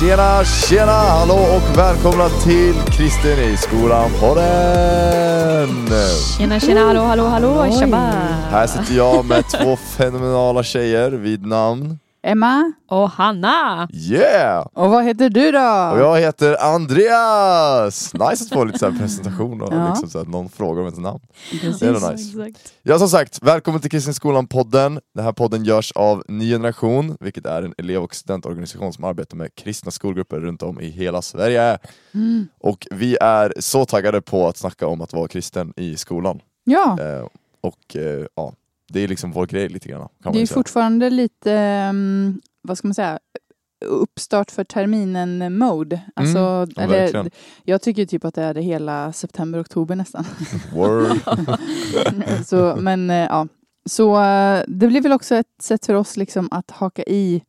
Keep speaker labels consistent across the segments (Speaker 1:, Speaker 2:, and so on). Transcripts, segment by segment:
Speaker 1: Tjena, tjena, hallå och välkomna till Kristen i skolan podden!
Speaker 2: Tjena tjena, hallå hallå hallå,
Speaker 3: Oj.
Speaker 1: Här sitter jag med två fenomenala tjejer vid namn
Speaker 3: Emma,
Speaker 2: Och Hanna!
Speaker 1: Yeah!
Speaker 3: och vad heter du då?
Speaker 1: Och jag heter Andreas! Nice att få lite så här presentation och
Speaker 3: Ja.
Speaker 1: liksom så att någon frågar om ens namn.
Speaker 3: Precis.
Speaker 1: Det är nice. Ja som sagt, välkommen till Kristen skolan podden. Den här podden görs av Ny Generation, vilket är en elev och studentorganisation som arbetar med kristna skolgrupper runt om i hela Sverige.
Speaker 3: Mm.
Speaker 1: Och vi är så taggade på att snacka om att vara kristen i skolan.
Speaker 3: Ja,
Speaker 1: Eh, och eh, ja, det är liksom vår grej lite grann. Kan man
Speaker 3: det är fortfarande lite, um, vad ska man säga, uppstart för terminen-mode. Alltså,
Speaker 1: Mm, ja,
Speaker 3: eller, jag tycker typ att det är det hela september, oktober nästan.
Speaker 1: Word.
Speaker 3: så, men eh, ja, så eh, det blir väl också ett sätt för oss liksom att haka i,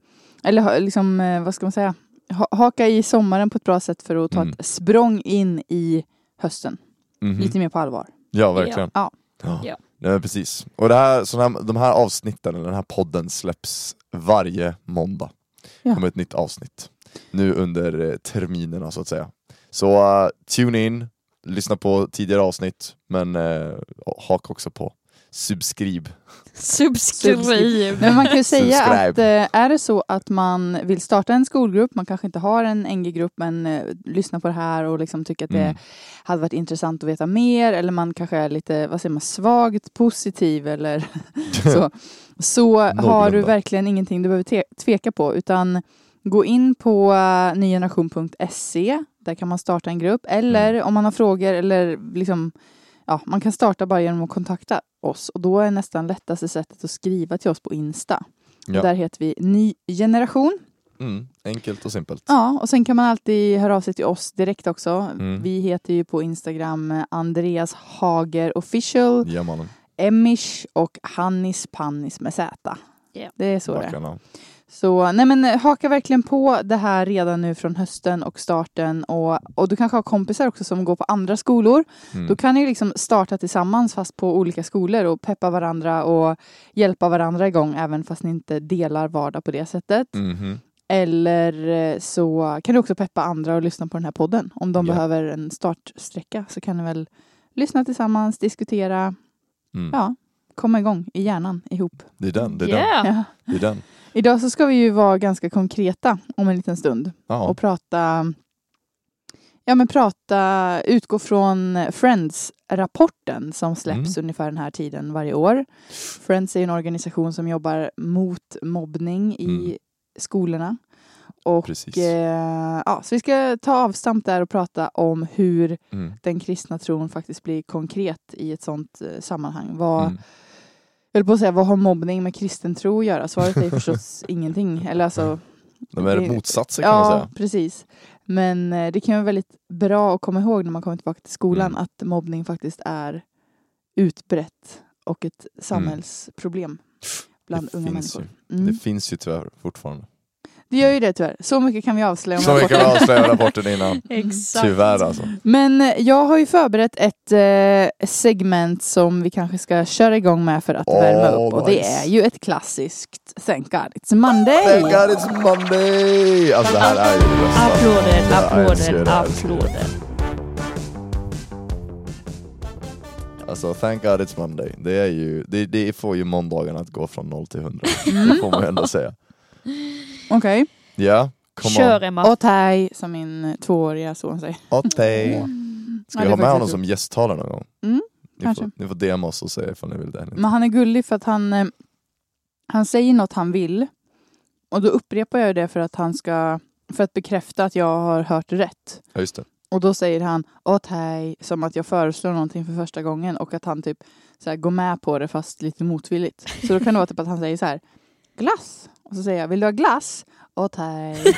Speaker 3: eller liksom, eh, vad ska man säga, ha, haka i sommaren på ett bra sätt för att ta
Speaker 1: Mm.
Speaker 3: ett språng in i hösten.
Speaker 1: Mhm.
Speaker 3: Lite mer på allvar.
Speaker 1: Ja, verkligen.
Speaker 3: Ja.
Speaker 1: Ja.
Speaker 2: Ja.
Speaker 1: Nej, precis. Och det här, så här, de här avsnitten, eller den här podden släpps varje måndag.
Speaker 3: Ja.
Speaker 1: kommer ett nytt avsnitt. Nu under eh, terminerna så att säga. Så eh, tune in, lyssna på tidigare avsnitt, men uh, haka också på subscribe.
Speaker 2: Subscribe!
Speaker 3: Men man kan ju säga att eh, är det så att man vill starta en skolgrupp, man kanske inte har en NG-grupp men eh, lyssnar på det här och liksom tycker att det
Speaker 1: Mm.
Speaker 3: hade varit intressant att veta mer eller man kanske är lite, vad säger man, svagt positiv eller så. Så har du verkligen ingenting du behöver te- tveka på utan gå in på uh, nygeneration.se där kan man starta en grupp eller
Speaker 1: Mm.
Speaker 3: om man har frågor eller liksom ja, man kan starta bara genom att kontakta oss och då är nästan lättaste sättet att skriva till oss på Insta.
Speaker 1: Ja.
Speaker 3: Där heter vi Ny Generation.
Speaker 1: Mm, enkelt och simpelt.
Speaker 3: Ja, och sen kan man alltid höra av sig till oss direkt också.
Speaker 1: Mm.
Speaker 3: Vi heter ju på Instagram Andreas Hager official,
Speaker 1: Ja.
Speaker 3: Emish och Hannis Pannis med Z.
Speaker 2: Ja.
Speaker 3: Det är så det är.
Speaker 1: Vackra namn.
Speaker 3: Så nej men eh, haka verkligen på det här redan nu från hösten och starten och, och du kanske har kompisar också som går på andra skolor.
Speaker 1: Mm.
Speaker 3: Då kan ni liksom starta tillsammans fast på olika skolor och peppa varandra och hjälpa varandra igång även fast ni inte delar vardag på det sättet.
Speaker 1: Mhm.
Speaker 3: Eller eh, så kan du också peppa andra och lyssna på den här podden. Om de
Speaker 1: Ja.
Speaker 3: behöver en startsträcka så kan ni väl lyssna tillsammans, diskutera,
Speaker 1: Mm.
Speaker 3: ja, komma igång i hjärnan ihop.
Speaker 1: Det är den, det är den.
Speaker 2: Yeah!
Speaker 3: Ja.
Speaker 1: Det är den.
Speaker 3: Idag så ska vi ju vara ganska konkreta om en liten stund
Speaker 1: Ja.
Speaker 3: och prata Ja men prata, utgå från Friends-rapporten som släpps
Speaker 1: Mm.
Speaker 3: ungefär den här tiden varje år. Friends är en organisation som jobbar mot mobbning i
Speaker 1: Mm.
Speaker 3: skolorna. Och
Speaker 1: Precis.
Speaker 3: eh, ja, så vi ska ta avstamp där och prata om hur
Speaker 1: Mm.
Speaker 3: den kristna tron faktiskt blir konkret i ett sånt eh, sammanhang. Vad,
Speaker 1: Mm.
Speaker 3: Jag höll på att säga, vad har mobbning med kristen tro att göra? Svaret är förstås ingenting. Eller alltså,
Speaker 1: De är
Speaker 3: det-
Speaker 1: motsatser kan man
Speaker 3: ja,
Speaker 1: säga.
Speaker 3: precis. Men eh, det kan vara väldigt bra att komma ihåg när man kommer tillbaka till skolan
Speaker 1: Mm.
Speaker 3: att mobbning faktiskt är utbrett och ett samhällsproblem bland
Speaker 1: Mm. Det
Speaker 3: unga människor.
Speaker 1: Det
Speaker 3: Mm.
Speaker 1: finns ju tyvärr fortfarande.
Speaker 3: Det gör ju det tyvärr. Så mycket kan vi avslöja om
Speaker 1: Så mycket
Speaker 3: rapporten.
Speaker 1: kan vi avslöja rapporten innan.
Speaker 2: Exakt.
Speaker 1: Tyvärr alltså.
Speaker 3: Men eh, jag har ju förberett ett eh, segment som vi kanske ska köra igång med för att
Speaker 1: Åh,
Speaker 3: värma upp. Och det är ju ett klassiskt Thank God It's Monday.
Speaker 1: Thank God it's Monday! Alltså det här är ju det bästa.
Speaker 2: Applåder, applåder, applåder.
Speaker 1: Alltså thank God it's Monday. Det, är ju, det, det får ju måndagarna att gå från 0 till 100.
Speaker 3: Mm.
Speaker 1: Det får man ju ändå säga.
Speaker 3: Okej.
Speaker 1: Ja, come
Speaker 2: Kör
Speaker 1: on.
Speaker 2: Emma.
Speaker 3: Och taj som min tvååriga son säger.
Speaker 1: Okej.
Speaker 3: Ja,
Speaker 1: Ska
Speaker 3: det
Speaker 1: vi
Speaker 3: är
Speaker 1: ha med
Speaker 3: faktiskt
Speaker 1: honom som gästtalare någon gång?
Speaker 3: Mm,
Speaker 1: ni,
Speaker 3: kanske.
Speaker 1: får, ni får DM oss och säga ifall ni vill det.
Speaker 3: Men han är gullig för att han, eh, han säger något han vill. Och då upprepar jag det för att han ska, för att bekräfta att jag har hört rätt.
Speaker 1: Ja, just det.
Speaker 3: Och då säger han åt hej som att jag föreslår någonting för första gången och att han typ så här, går med på det fast lite motvilligt. Så då kan det vara typ att han säger så här glass. Och så säger jag vill du ha glass? Åt hej.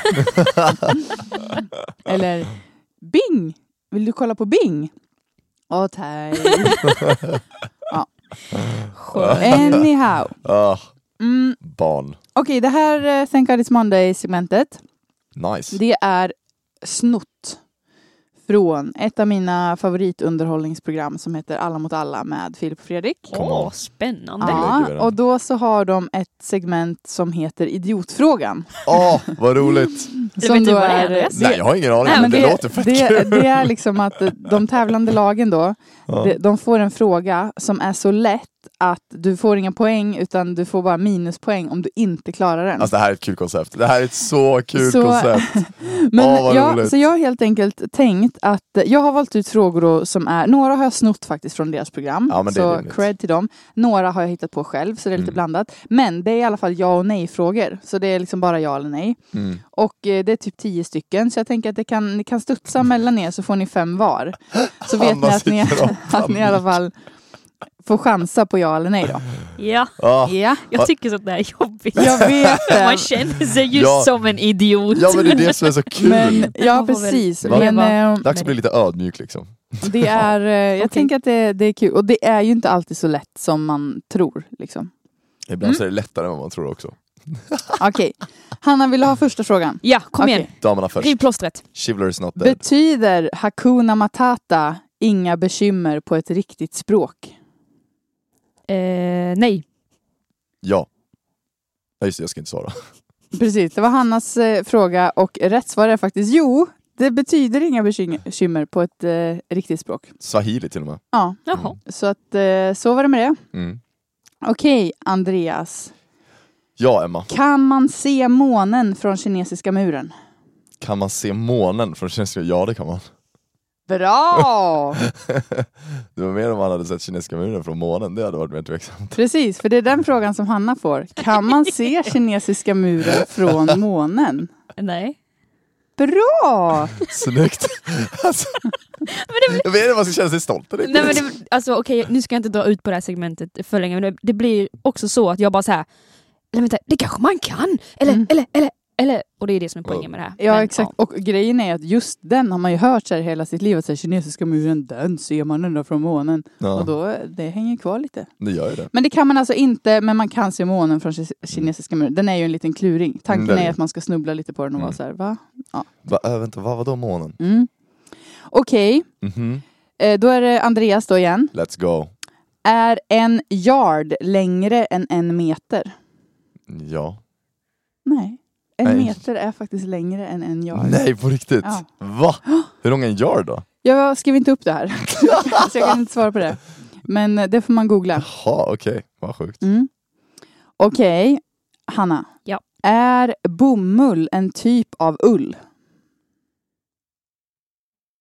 Speaker 3: Eller Bing. Vill du kolla på Bing? Åt hej. Anyhow.
Speaker 1: Ah,
Speaker 3: Mm,
Speaker 1: barn.
Speaker 3: Okej, det här eh, Thank God It's Monday-segmentet
Speaker 1: Nice.
Speaker 3: det är snott från ett av mina favoritunderhållningsprogram som heter Alla mot alla med Filip och Fredrik.
Speaker 2: Åh, spännande.
Speaker 3: Ja, och då så har de ett segment som heter Idiotfrågan.
Speaker 1: Åh, vad roligt!
Speaker 2: Vad det är?
Speaker 1: Nej, jag har ingen aning, men
Speaker 3: men
Speaker 1: det, låter fett
Speaker 3: det,
Speaker 1: kul.
Speaker 3: det är liksom att de tävlande lagen då, de får en fråga som är så lätt att du får inga poäng utan du får bara minuspoäng om du inte klarar den.
Speaker 1: Alltså det här är ett kul koncept. Det här är ett så kul
Speaker 3: Så-
Speaker 1: koncept.
Speaker 3: Men
Speaker 1: vad
Speaker 3: jag, så jag har helt enkelt tänkt att jag har valt ut frågor då som är, några har jag snott faktiskt från deras program,
Speaker 1: Ja,
Speaker 3: så cred till dem. Några har jag hittat på själv, så det är lite
Speaker 1: Mm.
Speaker 3: blandat. Men det är i alla fall ja och nej frågor, så det är liksom bara ja eller nej.
Speaker 1: Mm.
Speaker 3: Och eh, det är typ tio stycken, så jag tänker att det kan, ni kan studsa mellan er så får ni fem var. Så vet ni att ni, att ni i alla fall får chansa på ja eller nej då.
Speaker 2: Ja,
Speaker 1: Ja.
Speaker 3: Ja,
Speaker 2: jag tycker sånt där är jobbigt.
Speaker 3: jag vet det.
Speaker 2: Man känner sig just
Speaker 1: Ja.
Speaker 2: som en idiot.
Speaker 1: ja, men det är det som är så kul.
Speaker 3: Men, ja, precis.
Speaker 1: Va?
Speaker 3: Men, eh,
Speaker 1: Dags att bli lite ödmjuk liksom.
Speaker 3: Det är, eh, jag
Speaker 2: Okej.
Speaker 3: tänker att det, det är kul. Och det är ju inte alltid så lätt som man tror. Liksom.
Speaker 1: Ibland
Speaker 3: Mm.
Speaker 1: så är det lättare än vad man tror också.
Speaker 3: Okej. Hanna, vill du ha första frågan?
Speaker 2: Ja, kom
Speaker 3: Okej.
Speaker 2: igen.
Speaker 1: Damerna först.
Speaker 2: Riv plåstret.
Speaker 1: Chivalry is not dead.
Speaker 3: Betyder Hakuna Matata inga bekymmer på ett riktigt språk?
Speaker 2: Eh, nej.
Speaker 1: Ja. ja. Just det, jag ska inte svara.
Speaker 3: Precis, det var Hannas eh, fråga och rätt svar är faktiskt jo. Det betyder inga bekym- bekymmer på ett eh, riktigt språk.
Speaker 1: Swahili till och med.
Speaker 3: Ja,
Speaker 2: Jaha.
Speaker 3: så att eh, så var det med det.
Speaker 1: Mm.
Speaker 3: Okej, Andreas.
Speaker 1: Ja, Emma.
Speaker 3: Kan man se månen från kinesiska muren?
Speaker 1: Kan man se månen från kinesiska? Ja, det kan man.
Speaker 3: Bra!
Speaker 1: det var mer om man hade sett kinesiska muren från månen. Det hade varit mer tveksamt.
Speaker 3: Precis, för det är den frågan som Hanna får. Kan man se kinesiska muren från månen?
Speaker 2: Nej.
Speaker 3: Bra!
Speaker 1: Snyggt! alltså, jag vet inte, man ska känna sig stolt. över det.
Speaker 2: Nej men det, alltså okej, nu ska jag inte dra ut på det här segmentet för länge, men det, det blir också så att jag bara så här. eller vänta, det kanske man kan! Eller,
Speaker 3: Mm.
Speaker 2: eller, eller, eller, och det är det som är poängen med det här.
Speaker 3: Ja
Speaker 2: Men,
Speaker 3: exakt, och grejen är att just den har man ju hört så här hela sitt liv, att så här, kinesiska muren, den ser man ända från månen. Och
Speaker 1: Ja,
Speaker 3: då, det hänger kvar lite.
Speaker 1: det gör ju det.
Speaker 3: Men det kan man alltså inte, men man kan se månen från ki- kinesiska muren. Den är ju en liten kluring. Tanken
Speaker 1: Mm, är
Speaker 3: att man ska snubbla lite på den och
Speaker 1: Mm.
Speaker 3: vara så här, va?
Speaker 1: Va, äh, vänta, vad var då månen?
Speaker 3: Mm. Okej,
Speaker 1: Mhm.
Speaker 3: eh, då är det Andreas då igen.
Speaker 1: Let's go.
Speaker 3: Är en yard längre än en meter?
Speaker 1: Ja.
Speaker 3: Nej. En
Speaker 1: Nej.
Speaker 3: meter är faktiskt längre än en yard.
Speaker 1: Nej, på riktigt?
Speaker 3: Ja.
Speaker 1: Va? Hur lång är en yard då?
Speaker 3: Jag skrev inte upp det här, så jag kan inte svara på det. Men eh, det får man googla.
Speaker 1: Jaha, okej. Vad sjukt.
Speaker 3: Mm. Okej, Hanna.
Speaker 2: Ja.
Speaker 3: Är bomull en typ av ull?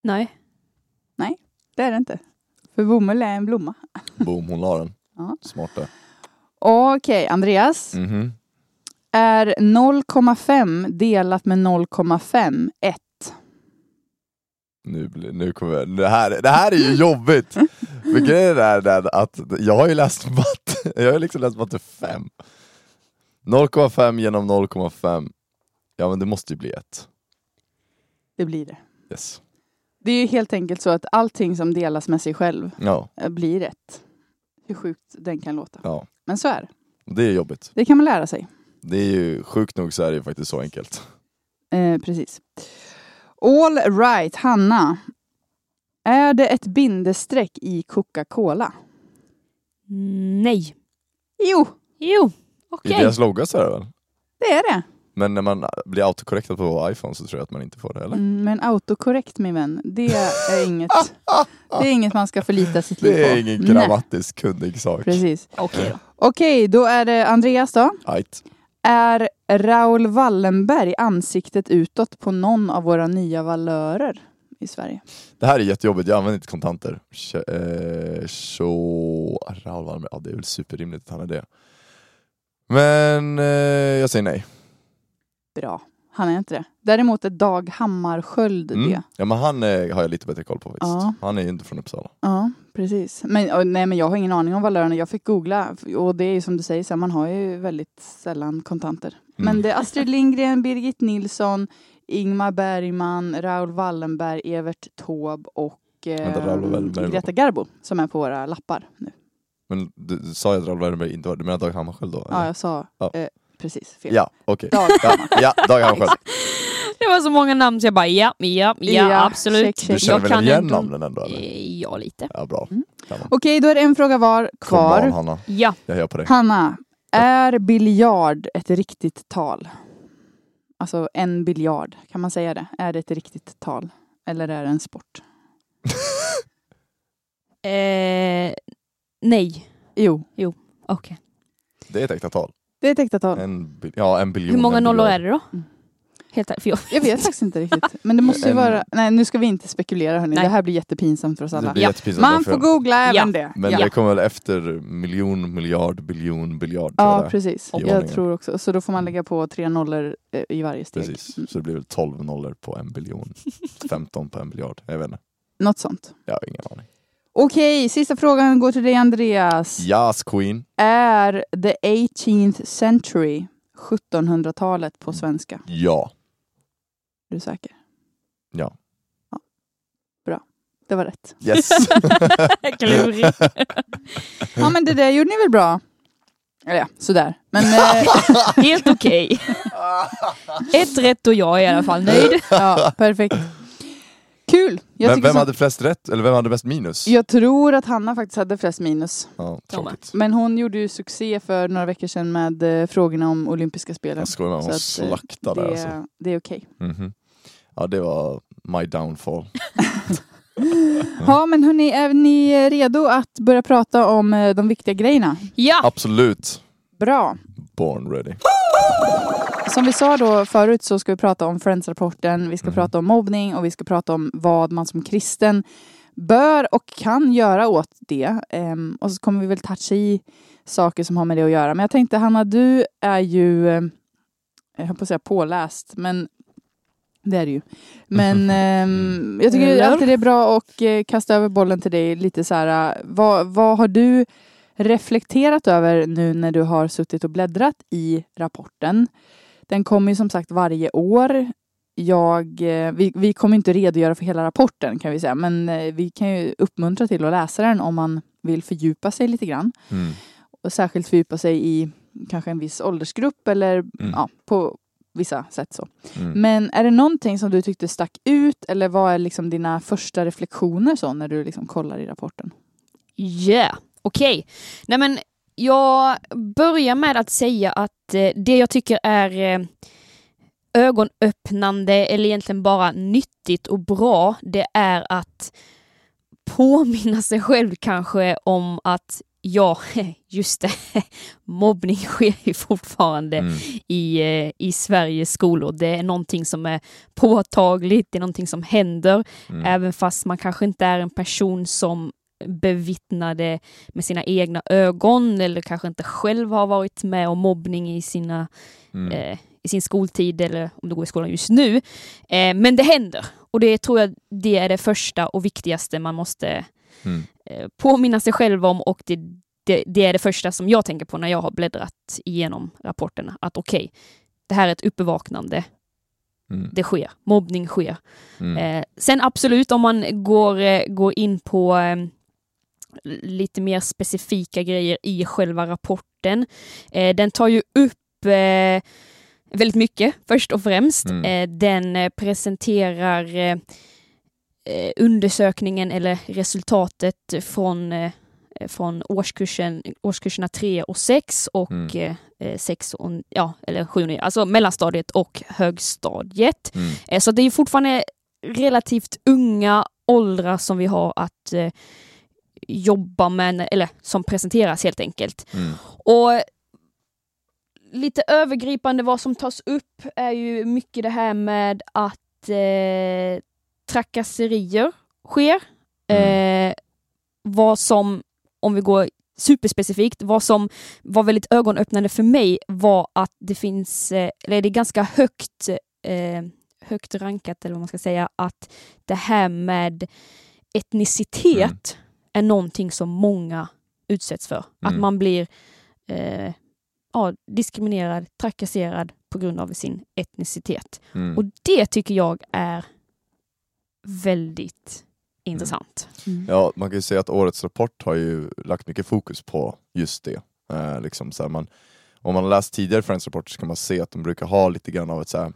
Speaker 2: Nej.
Speaker 3: Det är det inte. För bomull är en blomma.
Speaker 1: Boom, hon la den.
Speaker 3: Ja.
Speaker 1: Smart där.
Speaker 3: Okej, Andreas.
Speaker 1: Mhm.
Speaker 3: Är 0,5 delat med 0,5 1?
Speaker 1: Nu, nu kommer jag, det, här, det här är ju jobbigt! För grejen är den att jag har ju läst matte, jag har liksom läst matte 5. 0,5 genom 0,5, ja men det måste ju bli ett.
Speaker 3: Det blir det.
Speaker 1: Yes.
Speaker 3: Det är ju helt enkelt så att allting som delas med sig själv
Speaker 1: Ja,
Speaker 3: eh, blir rätt. Hur sjukt den kan låta.
Speaker 1: ja.
Speaker 3: Men så är det.
Speaker 1: Det är jobbigt.
Speaker 3: Det kan man lära sig.
Speaker 1: Det är ju sjukt nog så är det ju faktiskt så enkelt.
Speaker 3: Eh, precis. All right, Hanna. Är det ett bindestreck i Coca-Cola?
Speaker 2: Nej.
Speaker 3: Jo,
Speaker 2: Jo,
Speaker 1: I
Speaker 2: okej.
Speaker 1: deras logga så är det väl?
Speaker 3: det är det.
Speaker 1: Men när man blir autokorrektad på iPhone så tror jag att man inte får det, eller?
Speaker 3: Mm, men autokorrekt min vän, det är inget, det är inget man ska förlita sitt liv på.
Speaker 1: Det är ingen
Speaker 3: Nej,
Speaker 1: grammatiskt kunnig sak.
Speaker 3: Precis.
Speaker 2: Okej då.
Speaker 3: Okej, då är det Andreas då.
Speaker 1: Ajt.
Speaker 3: Är Raoul Wallenberg ansiktet utåt på någon av våra nya valörer i Sverige?
Speaker 1: Det här är jättejobbigt, jag använder inte kontanter. Så, eh, Raoul Wallenberg, ja det är väl superrimligt att han är det. Men eh, jag säger nej.
Speaker 3: Bra, han är inte det. Däremot är Dag Hammarskjöld
Speaker 1: Mm.
Speaker 3: det.
Speaker 1: Ja men han eh, har jag lite bättre koll på faktiskt.
Speaker 3: Ja.
Speaker 1: Han är ju inte från Uppsala.
Speaker 3: Ja, precis. Men, och, nej, men jag har ingen aning om valörerna. Jag fick googla och det är ju som du säger, så här, man har ju väldigt sällan kontanter. Men
Speaker 1: Mm.
Speaker 3: det är Astrid Lindgren, Birgit Nilsson, Ingmar Bergman, Raoul Wallenberg, Evert Taube och
Speaker 1: Vänta, Wallenberg var-
Speaker 3: Greta Garbo som är på våra lappar nu.
Speaker 1: Men du, sa ju att Raoul Wallenberg inte var Du menar Dag Hammarskjöld då?
Speaker 3: Ja,
Speaker 1: eller?
Speaker 3: jag sa
Speaker 1: Ja.
Speaker 3: eh, precis fel.
Speaker 1: ja okej.
Speaker 3: Dag
Speaker 1: Ja, ja, Dag Hammarskjöld.
Speaker 2: Det var så många namn så jag bara ja, ja, ja,
Speaker 3: Ja,
Speaker 2: absolut.
Speaker 3: check, check.
Speaker 1: Du känner
Speaker 2: Jag
Speaker 1: väl
Speaker 2: kan
Speaker 1: igen
Speaker 2: ändå-
Speaker 1: namnen ändå eller?
Speaker 2: Eh, Ja, lite.
Speaker 1: Ja, bra.
Speaker 3: Mm. Okej, då är det en fråga var
Speaker 1: on,
Speaker 3: kvar.
Speaker 1: Hanna.
Speaker 2: Ja.
Speaker 1: Jag hör på dig.
Speaker 3: Hanna, är biljard ett riktigt tal? Alltså en biljard, kan man säga det? Är det ett riktigt tal? Eller är det en sport?
Speaker 2: Eh, nej.
Speaker 3: Jo,
Speaker 2: Okej.
Speaker 1: Det är ett äkta tal.
Speaker 3: Det är ett äkta tal.
Speaker 1: En, bil- ja, en biljon.
Speaker 2: Hur många
Speaker 1: en
Speaker 2: nollor
Speaker 1: biljard.
Speaker 2: är det då?
Speaker 3: Mm.
Speaker 2: Helt ärligt, för jag,
Speaker 3: Jag vet faktiskt inte riktigt. Men det måste ju
Speaker 1: En-
Speaker 3: vara... Nej, nu ska vi inte spekulera hörni.
Speaker 2: Nej.
Speaker 3: Det här blir jättepinsamt för oss
Speaker 1: Det
Speaker 3: alla.
Speaker 1: blir
Speaker 2: Ja.
Speaker 1: jättepinsamt.
Speaker 3: Man får googla även
Speaker 2: Ja.
Speaker 3: det.
Speaker 1: Men
Speaker 3: ja.
Speaker 1: det kommer väl efter miljon, miljard, biljon, biljard. tror jag
Speaker 3: Ja,
Speaker 1: det är.
Speaker 3: precis.
Speaker 1: i
Speaker 3: Jag
Speaker 1: ordningen.
Speaker 3: tror också. Så då får man lägga på tre nollor eh, i varje steg.
Speaker 1: Precis.
Speaker 3: Mm.
Speaker 1: Så det blir väl 12 nollor på en biljon. 15 på en biljard. Jag vet inte.
Speaker 3: Något sånt.
Speaker 1: Jag har ingen aning.
Speaker 3: Okej, sista frågan går till dig Andreas.
Speaker 1: Yes Queen.
Speaker 3: Är the 18th century 1700-talet på svenska?
Speaker 1: Ja.
Speaker 3: Är du säker?
Speaker 1: Ja.
Speaker 3: Det var rätt.
Speaker 1: Yes.
Speaker 2: Klurig.
Speaker 3: Ja men det där gjorde ni väl bra? Eller ja, sådär. Men eh,
Speaker 2: Helt okej. Ett rätt och jag är i alla fall nöjd.
Speaker 3: ja, perfekt. Kul! Jag,
Speaker 1: vem vem
Speaker 3: så-
Speaker 1: hade flest rätt? Eller vem hade mest minus?
Speaker 3: jag tror att Hanna faktiskt hade flest minus.
Speaker 1: Ja, tråkigt.
Speaker 3: Men hon gjorde ju succé för några veckor sedan med eh, frågorna om olympiska spelen.
Speaker 1: Jag skojar med hon
Speaker 3: eh,
Speaker 1: slaktade
Speaker 3: det,
Speaker 1: alltså.
Speaker 3: det är okej.
Speaker 1: Mhm. Ja det var my downfall.
Speaker 3: Ja men hörni, är ni redo att börja prata om eh, de viktiga grejerna?
Speaker 2: Ja,
Speaker 1: Absolut.
Speaker 3: Bra!
Speaker 1: Born ready.
Speaker 3: Som vi sa då förut så ska vi prata om Friends-rapporten, vi ska
Speaker 1: Mhm.
Speaker 3: prata om mobbning och vi ska prata om vad man som kristen bör och kan göra åt det. Ehm, och så kommer vi väl toucha i saker som har med det att göra. Men jag tänkte Hanna, du är ju, eh, jag höll på att säga påläst, men det är du ju. Men ehm, jag tycker alltid det är bra att eh, kasta över bollen till dig lite så här. eh, Vad, vad har du reflekterat över nu när du har suttit och bläddrat i rapporten? Den kommer ju som sagt varje år. Jag, eh, vi, vi kommer inte redogöra för hela rapporten kan vi säga, men eh, vi kan ju uppmuntra till att läsa den om man vill fördjupa sig lite grann.
Speaker 1: Mm.
Speaker 3: Och särskilt fördjupa sig i kanske en viss åldersgrupp eller
Speaker 1: Mm.
Speaker 3: ja, på vissa sätt så.
Speaker 1: Mm.
Speaker 3: Men är det någonting som du tyckte stack ut eller vad är liksom dina första reflektioner så när du liksom kollar i rapporten?
Speaker 2: yeah. Okej. Nej men jag börjar med att säga att eh, det jag tycker är eh, ögonöppnande eller egentligen bara nyttigt och bra, det är att påminna sig själv kanske om att ja, just det, mobbning sker ju fortfarande
Speaker 1: Mm.
Speaker 2: i, eh, i Sveriges skolor. Det är någonting som är påtagligt, det är någonting som händer,
Speaker 1: Mm.
Speaker 2: även fast man kanske inte är en person som bevittnar det med sina egna ögon eller kanske inte själv har varit med om mobbning i, sina,
Speaker 1: Mm.
Speaker 2: eh, i sin skoltid eller om du går i skolan just nu. Eh, men det händer och det tror jag det är det första och viktigaste man måste
Speaker 1: Mm.
Speaker 2: eh, påminna sig själv om och det, det, det är det första som jag tänker på när jag har bläddrat igenom rapporterna. Att okej, det här är ett uppvaknande,
Speaker 1: Mm.
Speaker 2: det sker, mobbning sker.
Speaker 1: Mm.
Speaker 2: Eh, sen absolut om man går, eh, går in på eh, lite mer specifika grejer i själva rapporten. Eh, den tar ju upp eh, väldigt mycket först och främst.
Speaker 1: Mm.
Speaker 2: Eh, den eh, presenterar eh, undersökningen eller resultatet från, från årskursen, årskurserna 3 och 6 och
Speaker 1: Mm.
Speaker 2: eh, 6 och, ja, eller 7 och 9, alltså mellanstadiet och högstadiet.
Speaker 1: Mm.
Speaker 2: Eh, Så det är fortfarande relativt unga åldrar som vi har att eh, jobba med, eller som presenteras helt enkelt.
Speaker 1: Mm.
Speaker 2: Och lite övergripande vad som tas upp är ju mycket det här med att eh, trakasserier sker. Eh, vad som, om vi går superspecifikt, vad som var väldigt ögonöppnande för mig var att det finns, eh, eller det är ganska högt, eh, högt rankat, eller vad man ska säga, att det här med etnicitet är någonting som många utsätts för. Att
Speaker 1: Mm.
Speaker 2: man blir eh, ja, diskriminerad, trakasserad på grund av sin etnicitet.
Speaker 1: Mm.
Speaker 2: Och det tycker jag är väldigt intressant.
Speaker 1: Ja, man kan ju säga att årets rapport har ju lagt mycket fokus på just det. Eh, liksom så här, man, om man har läst tidigare Friends rapporter så kan man se att de brukar ha lite grann av ett, så här,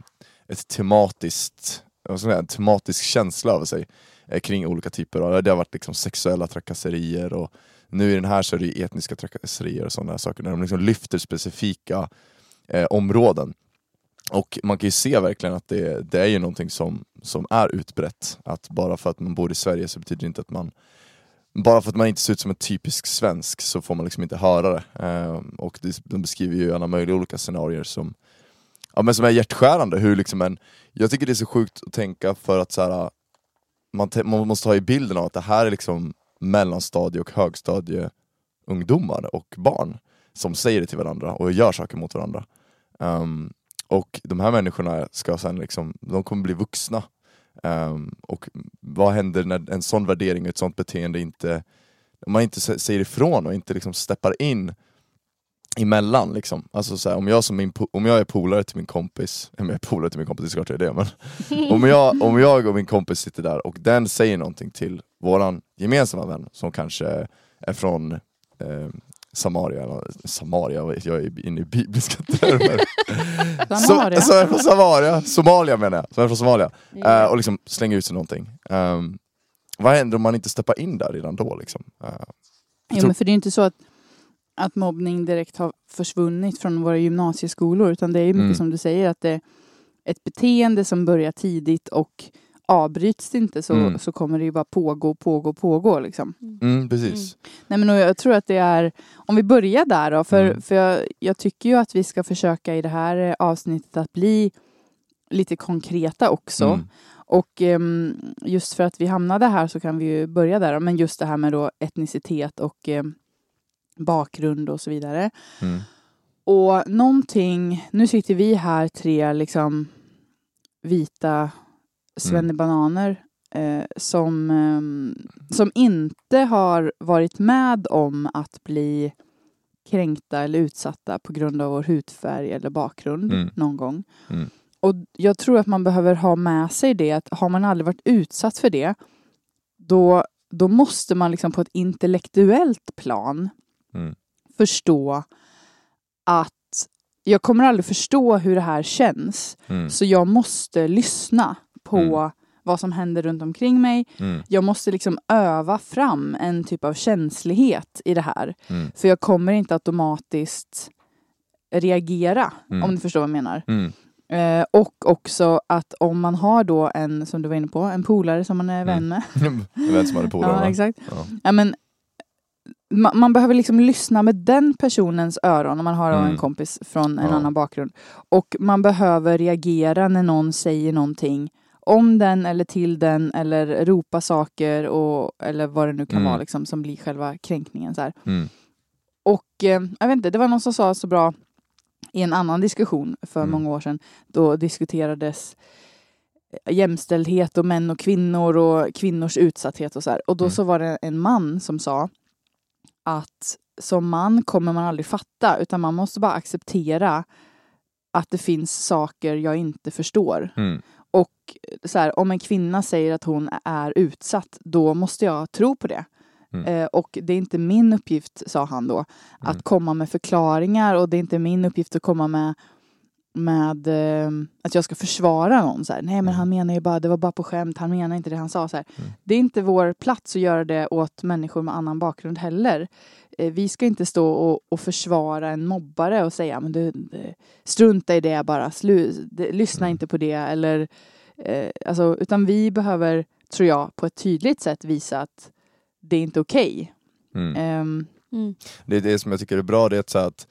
Speaker 1: ett tematiskt, en en tematisk känsla över sig eh, kring olika typer av, det har varit liksom sexuella trakasserier och nu i den här så är det etniska trakasserier och sådana saker, där de liksom lyfter specifika eh, områden. Och man kan ju se verkligen att det, det är ju någonting som, som är utbrett. Att bara för att man bor i Sverige så betyder det inte att man bara för att man inte ser ut som en typisk svensk så får man liksom inte höra det. Eh, och det, de beskriver ju alla möjliga olika scenarier som, ja, men som är hjärtskärande. Hur liksom en, jag tycker det är så sjukt att tänka för att så här, man, man måste ha i bilden av att det här är liksom mellanstadie och högstadie ungdomar och barn som säger det till varandra och gör saker mot varandra. Um, och de här människorna ska sen liksom, de kommer bli vuxna. Um, och vad händer när en sån värdering och ett sånt beteende inte, om man inte säger ifrån och inte liksom steppar in emellan liksom. Alltså så här, om, jag som min, om jag är polare till min kompis, om jag är polare till min kompis, det är klart jag är det, men om, jag, om jag och min kompis sitter där och den säger någonting till våran gemensamma vän som kanske är från eh, Samaria, Samaria, jag är inne i bibliska termer.
Speaker 3: Samaria.
Speaker 1: Så, så är från Samaria, Somalia menar jag, som är från Somalia. Yeah. Uh, och liksom slänger ut sig någonting. Um, vad händer om man inte steppar in där redan då? Liksom? Uh,
Speaker 3: jo, men för det är inte så att, att mobbning direkt har försvunnit från våra gymnasieskolor, utan det är mycket mm. som du säger, att det är ett beteende som börjar tidigt och avbryts det inte så, mm. så kommer det ju bara pågå, pågå, pågå. Liksom.
Speaker 1: Mm, precis. Mm.
Speaker 3: Nej, men jag tror att det är, om vi börjar där då, för, mm. för jag, jag, tycker ju att vi ska försöka i det här avsnittet att bli lite konkreta också. Mm. Och um, just för att vi hamnade här så kan vi ju börja där, men just det här med då etnicitet och um, bakgrund och så vidare.
Speaker 1: Mm.
Speaker 3: Och någonting, nu sitter vi här tre liksom vita svennebananer mm. eh, som, eh, som inte har varit med om att bli kränkta eller utsatta på grund av vår hudfärg eller bakgrund mm. någon gång.
Speaker 1: Mm.
Speaker 3: Och jag tror att man behöver ha med sig det att har man aldrig varit utsatt för det då, då måste man liksom på ett intellektuellt plan
Speaker 1: mm.
Speaker 3: förstå att jag kommer aldrig förstå hur det här känns.
Speaker 1: Mm.
Speaker 3: Så jag måste lyssna på mm. vad som händer runt omkring mig.
Speaker 1: Mm.
Speaker 3: Jag måste liksom öva fram en typ av känslighet i det här.
Speaker 1: Mm.
Speaker 3: För jag kommer inte automatiskt reagera,
Speaker 1: mm.
Speaker 3: om du förstår vad jag menar.
Speaker 1: Mm.
Speaker 3: Eh, och också att om man har då en, som du var inne på, en polare som man är vän med.
Speaker 1: en vän som man är polare
Speaker 3: Ja, exakt.
Speaker 1: Ja.
Speaker 3: Ja, men, man, man, behöver liksom lyssna med den personens öron om man har mm. en kompis från en
Speaker 1: ja.
Speaker 3: annan bakgrund. Och man behöver reagera när någon säger någonting om den eller till den eller ropa saker och, eller vad det nu kan
Speaker 1: mm.
Speaker 3: vara liksom, som blir själva kränkningen. Så.
Speaker 1: Mm.
Speaker 3: Och eh, jag vet inte, det var någon som sa så bra i en annan diskussion för
Speaker 1: mm.
Speaker 3: många år sedan. Då diskuterades jämställdhet och män och kvinnor och kvinnors utsatthet och så här. Och då mm. så var det en man som sa att som man kommer man aldrig fatta utan man måste bara acceptera att det finns saker jag inte förstår.
Speaker 1: Mm.
Speaker 3: Och så här, om en kvinna säger att hon är utsatt, då måste jag tro på det. Mm. Eh, och det är inte min uppgift, sa han då, att mm. komma med förklaringar och det är inte min uppgift att komma med med eh, att jag ska försvara någon. Så här. Nej men mm. han menar ju bara, det var bara på skämt, han menar inte det han sa. Så mm. Det är inte vår plats att göra det åt människor med annan bakgrund heller. Eh, vi ska inte stå och, och, försvara en mobbare och säga men du, strunta i det bara, slu, det, lyssna
Speaker 1: mm.
Speaker 3: inte på det. Eller, eh, alltså, utan vi behöver, tror jag, på ett tydligt sätt visa att det är inte okej.
Speaker 1: Okay.
Speaker 3: Um,
Speaker 1: det är det som jag tycker är bra, det är att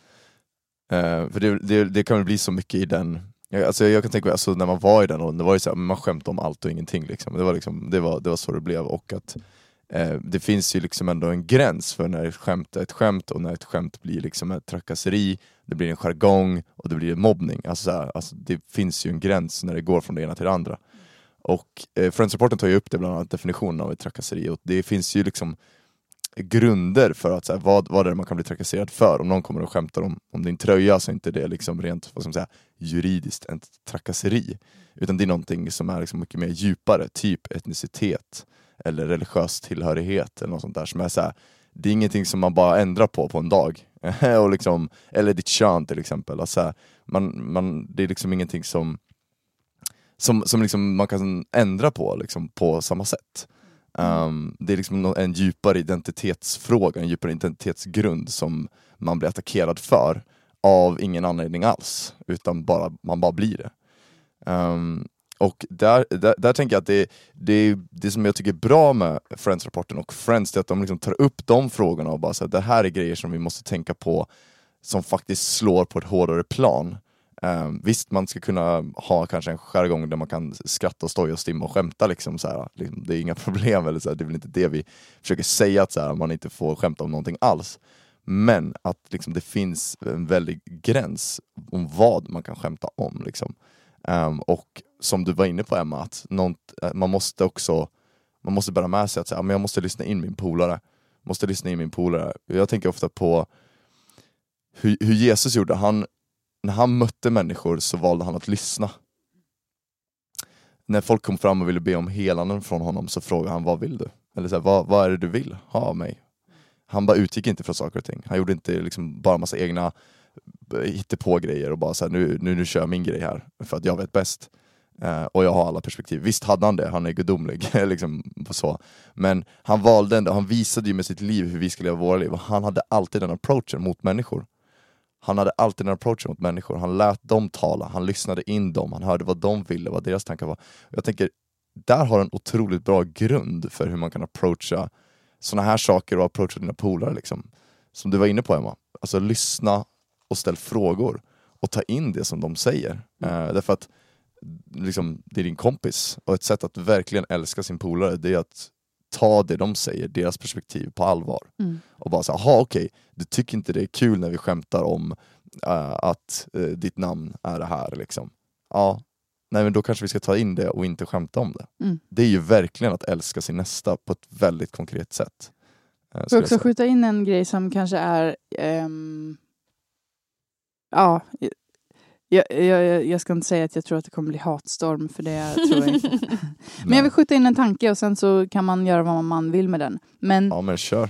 Speaker 1: Uh, för det, det, det, kan väl bli så mycket i den, alltså jag kan tänka mig alltså, när man var i den åldern, det var ju så här, man skämtade om allt och ingenting. Liksom. Det, var liksom, det, var, det var så det blev. Och att uh, det finns ju liksom ändå en gräns för när ett skämt är ett skämt och när ett skämt blir liksom ett trakasseri, det blir en jargong och det blir mobbning. Alltså, så här, alltså, det finns ju en gräns när det går från det ena till det andra. Och eh, Friends-rapporten tar ju upp det, bland annat definitionen av ett trakasseri. Och det finns ju liksom grunder för att, så här, vad, vad är det man kan bli trakasserad för? Om någon kommer och skämtar om, om din tröja så är inte det liksom rent vad ska man säga, juridiskt ett trakasseri. Utan det är någonting som är liksom mycket mer djupare, typ etnicitet eller religiös tillhörighet eller något sånt där. Som är så här, det är ingenting som man bara ändrar på på en dag. och liksom, eller ditt kön till exempel. Alltså, man, man, det är liksom ingenting som som, som liksom man kan ändra på liksom, på samma sätt. Um, det är liksom en djupare identitetsfråga, en djupare identitetsgrund som man blir attackerad för av ingen anledning alls, utan bara, man bara blir det. Um, och där, där, där tänker jag att det, det, det som jag tycker är bra med Friends-rapporten och Friends, det är att de liksom tar upp de frågorna och bara säger det här är grejer som vi måste tänka på som faktiskt slår på ett hårdare plan. Um, visst, man ska kunna ha kanske en jargong där man kan skratta och stoja och stimma och skämta, liksom, så här, liksom, det är inga problem, eller så här, det är väl inte det vi försöker säga, att så här, man inte får skämta om någonting alls. Men att liksom, det finns en väldig gräns om vad man kan skämta om. Liksom. Um, och som du var inne på Emma, att något, eh, man måste också man måste bära med sig att säga, men jag måste lyssna in min polare. Måste lyssna in min polare. Jag tänker ofta på hur, hur Jesus gjorde. Han, när han mötte människor så valde han att lyssna. När folk kom fram och ville be om helanden från honom så frågade han, vad vill du? Eller så här, vad, vad är det du vill ha av mig? Han bara utgick inte från saker och ting. Han gjorde inte liksom bara massa egna eh, på grejer och bara så här, nu, nu, nu kör jag min grej här för att jag vet bäst. Eh, och jag har alla perspektiv. Visst hade han det, han är gudomlig. liksom, så. Men han valde ändå, han visade ju med sitt liv hur vi ska leva våra liv. Och han hade alltid den approachen mot människor. Han hade alltid den approachen mot människor. Han lät dem tala, han lyssnade in dem, han hörde vad de ville, vad deras tankar var. Jag tänker, där har en otroligt bra grund för hur man kan approacha såna här saker och approacha dina polare. Liksom. Som du var inne på Emma, alltså lyssna och ställ frågor och ta in det som de säger. Eh, därför att liksom, det är din kompis och ett sätt att verkligen älska sin polare det är att ta det de säger, deras perspektiv på allvar.
Speaker 3: Mm.
Speaker 1: Och bara säga, jaha okej, du tycker inte det är kul när vi skämtar om eh, att eh, ditt namn är det här liksom. Ja, nej men då kanske vi ska ta in det och inte skämta om det.
Speaker 3: Mm.
Speaker 1: Det är ju verkligen att älska sin nästa på ett väldigt konkret sätt. eh,
Speaker 3: Får också skjuta in en grej som kanske är... ehm, ja, jag, jag, jag ska inte säga att jag tror att det kommer bli hatstorm, för det tror jag inte. Men jag vill skjuta in en tanke och sen så kan man göra vad man vill med den. Men
Speaker 1: Ja men kör.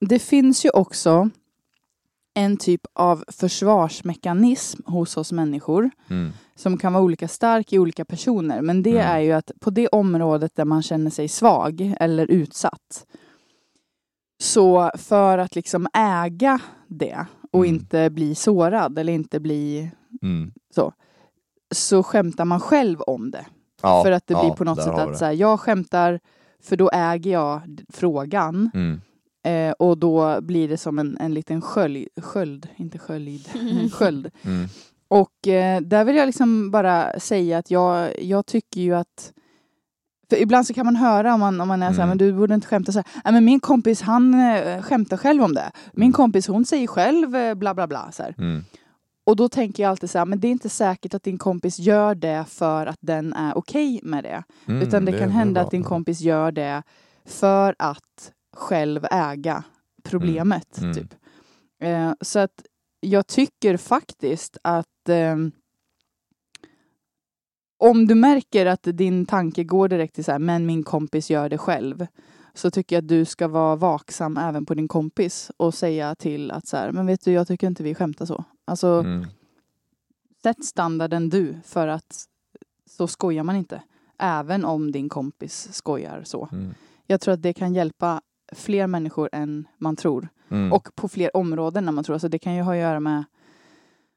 Speaker 3: det finns ju också en typ av försvarsmekanism hos oss människor
Speaker 1: Mm.
Speaker 3: som kan vara olika stark i olika personer. Men det
Speaker 1: Mm.
Speaker 3: är ju att på det området där man känner sig svag eller utsatt så för att liksom äga det och
Speaker 1: Mm.
Speaker 3: inte bli sårad eller inte bli
Speaker 1: Mm.
Speaker 3: så skämtar man själv om det.
Speaker 1: Ja,
Speaker 3: för att det blir
Speaker 1: ja,
Speaker 3: på något sätt att så här, jag skämtar för då äger jag frågan
Speaker 1: Mm.
Speaker 3: eh, och då blir det som en, en liten skölj, sköld, inte sköld, sköld.
Speaker 1: Mm.
Speaker 3: Och eh, där vill jag liksom bara säga att jag, jag tycker ju att för ibland så kan man höra om man, om man är så här,
Speaker 1: Mm.
Speaker 3: men du borde inte skämta så här. Nej, men min kompis han eh, skämtar själv om det. Min
Speaker 1: Mm.
Speaker 3: kompis hon säger själv eh, bla bla bla. Så.
Speaker 1: Mm.
Speaker 3: Och då tänker jag alltid så här, men det är inte säkert att din kompis gör det för att den är okej med det.
Speaker 1: Mm,
Speaker 3: Utan det,
Speaker 1: är-
Speaker 3: kan hända
Speaker 1: bra.
Speaker 3: att din kompis gör det för att själv äga problemet.
Speaker 1: Mm.
Speaker 3: Typ. Eh, så att jag tycker faktiskt att ehm, om du märker att din tanke går direkt till så här, men min kompis gör det själv. Så tycker jag att du ska vara vaksam även på din kompis och säga till att så här, men vet du, jag tycker inte vi skämtar så. Alltså,
Speaker 1: Mm.
Speaker 3: sätt standarden du för att så skojar man inte. Även om din kompis skojar så.
Speaker 1: Mm.
Speaker 3: Jag tror att det kan hjälpa fler människor än man tror.
Speaker 1: Mm.
Speaker 3: Och på fler områden än man tror. Alltså det kan ju ha att göra med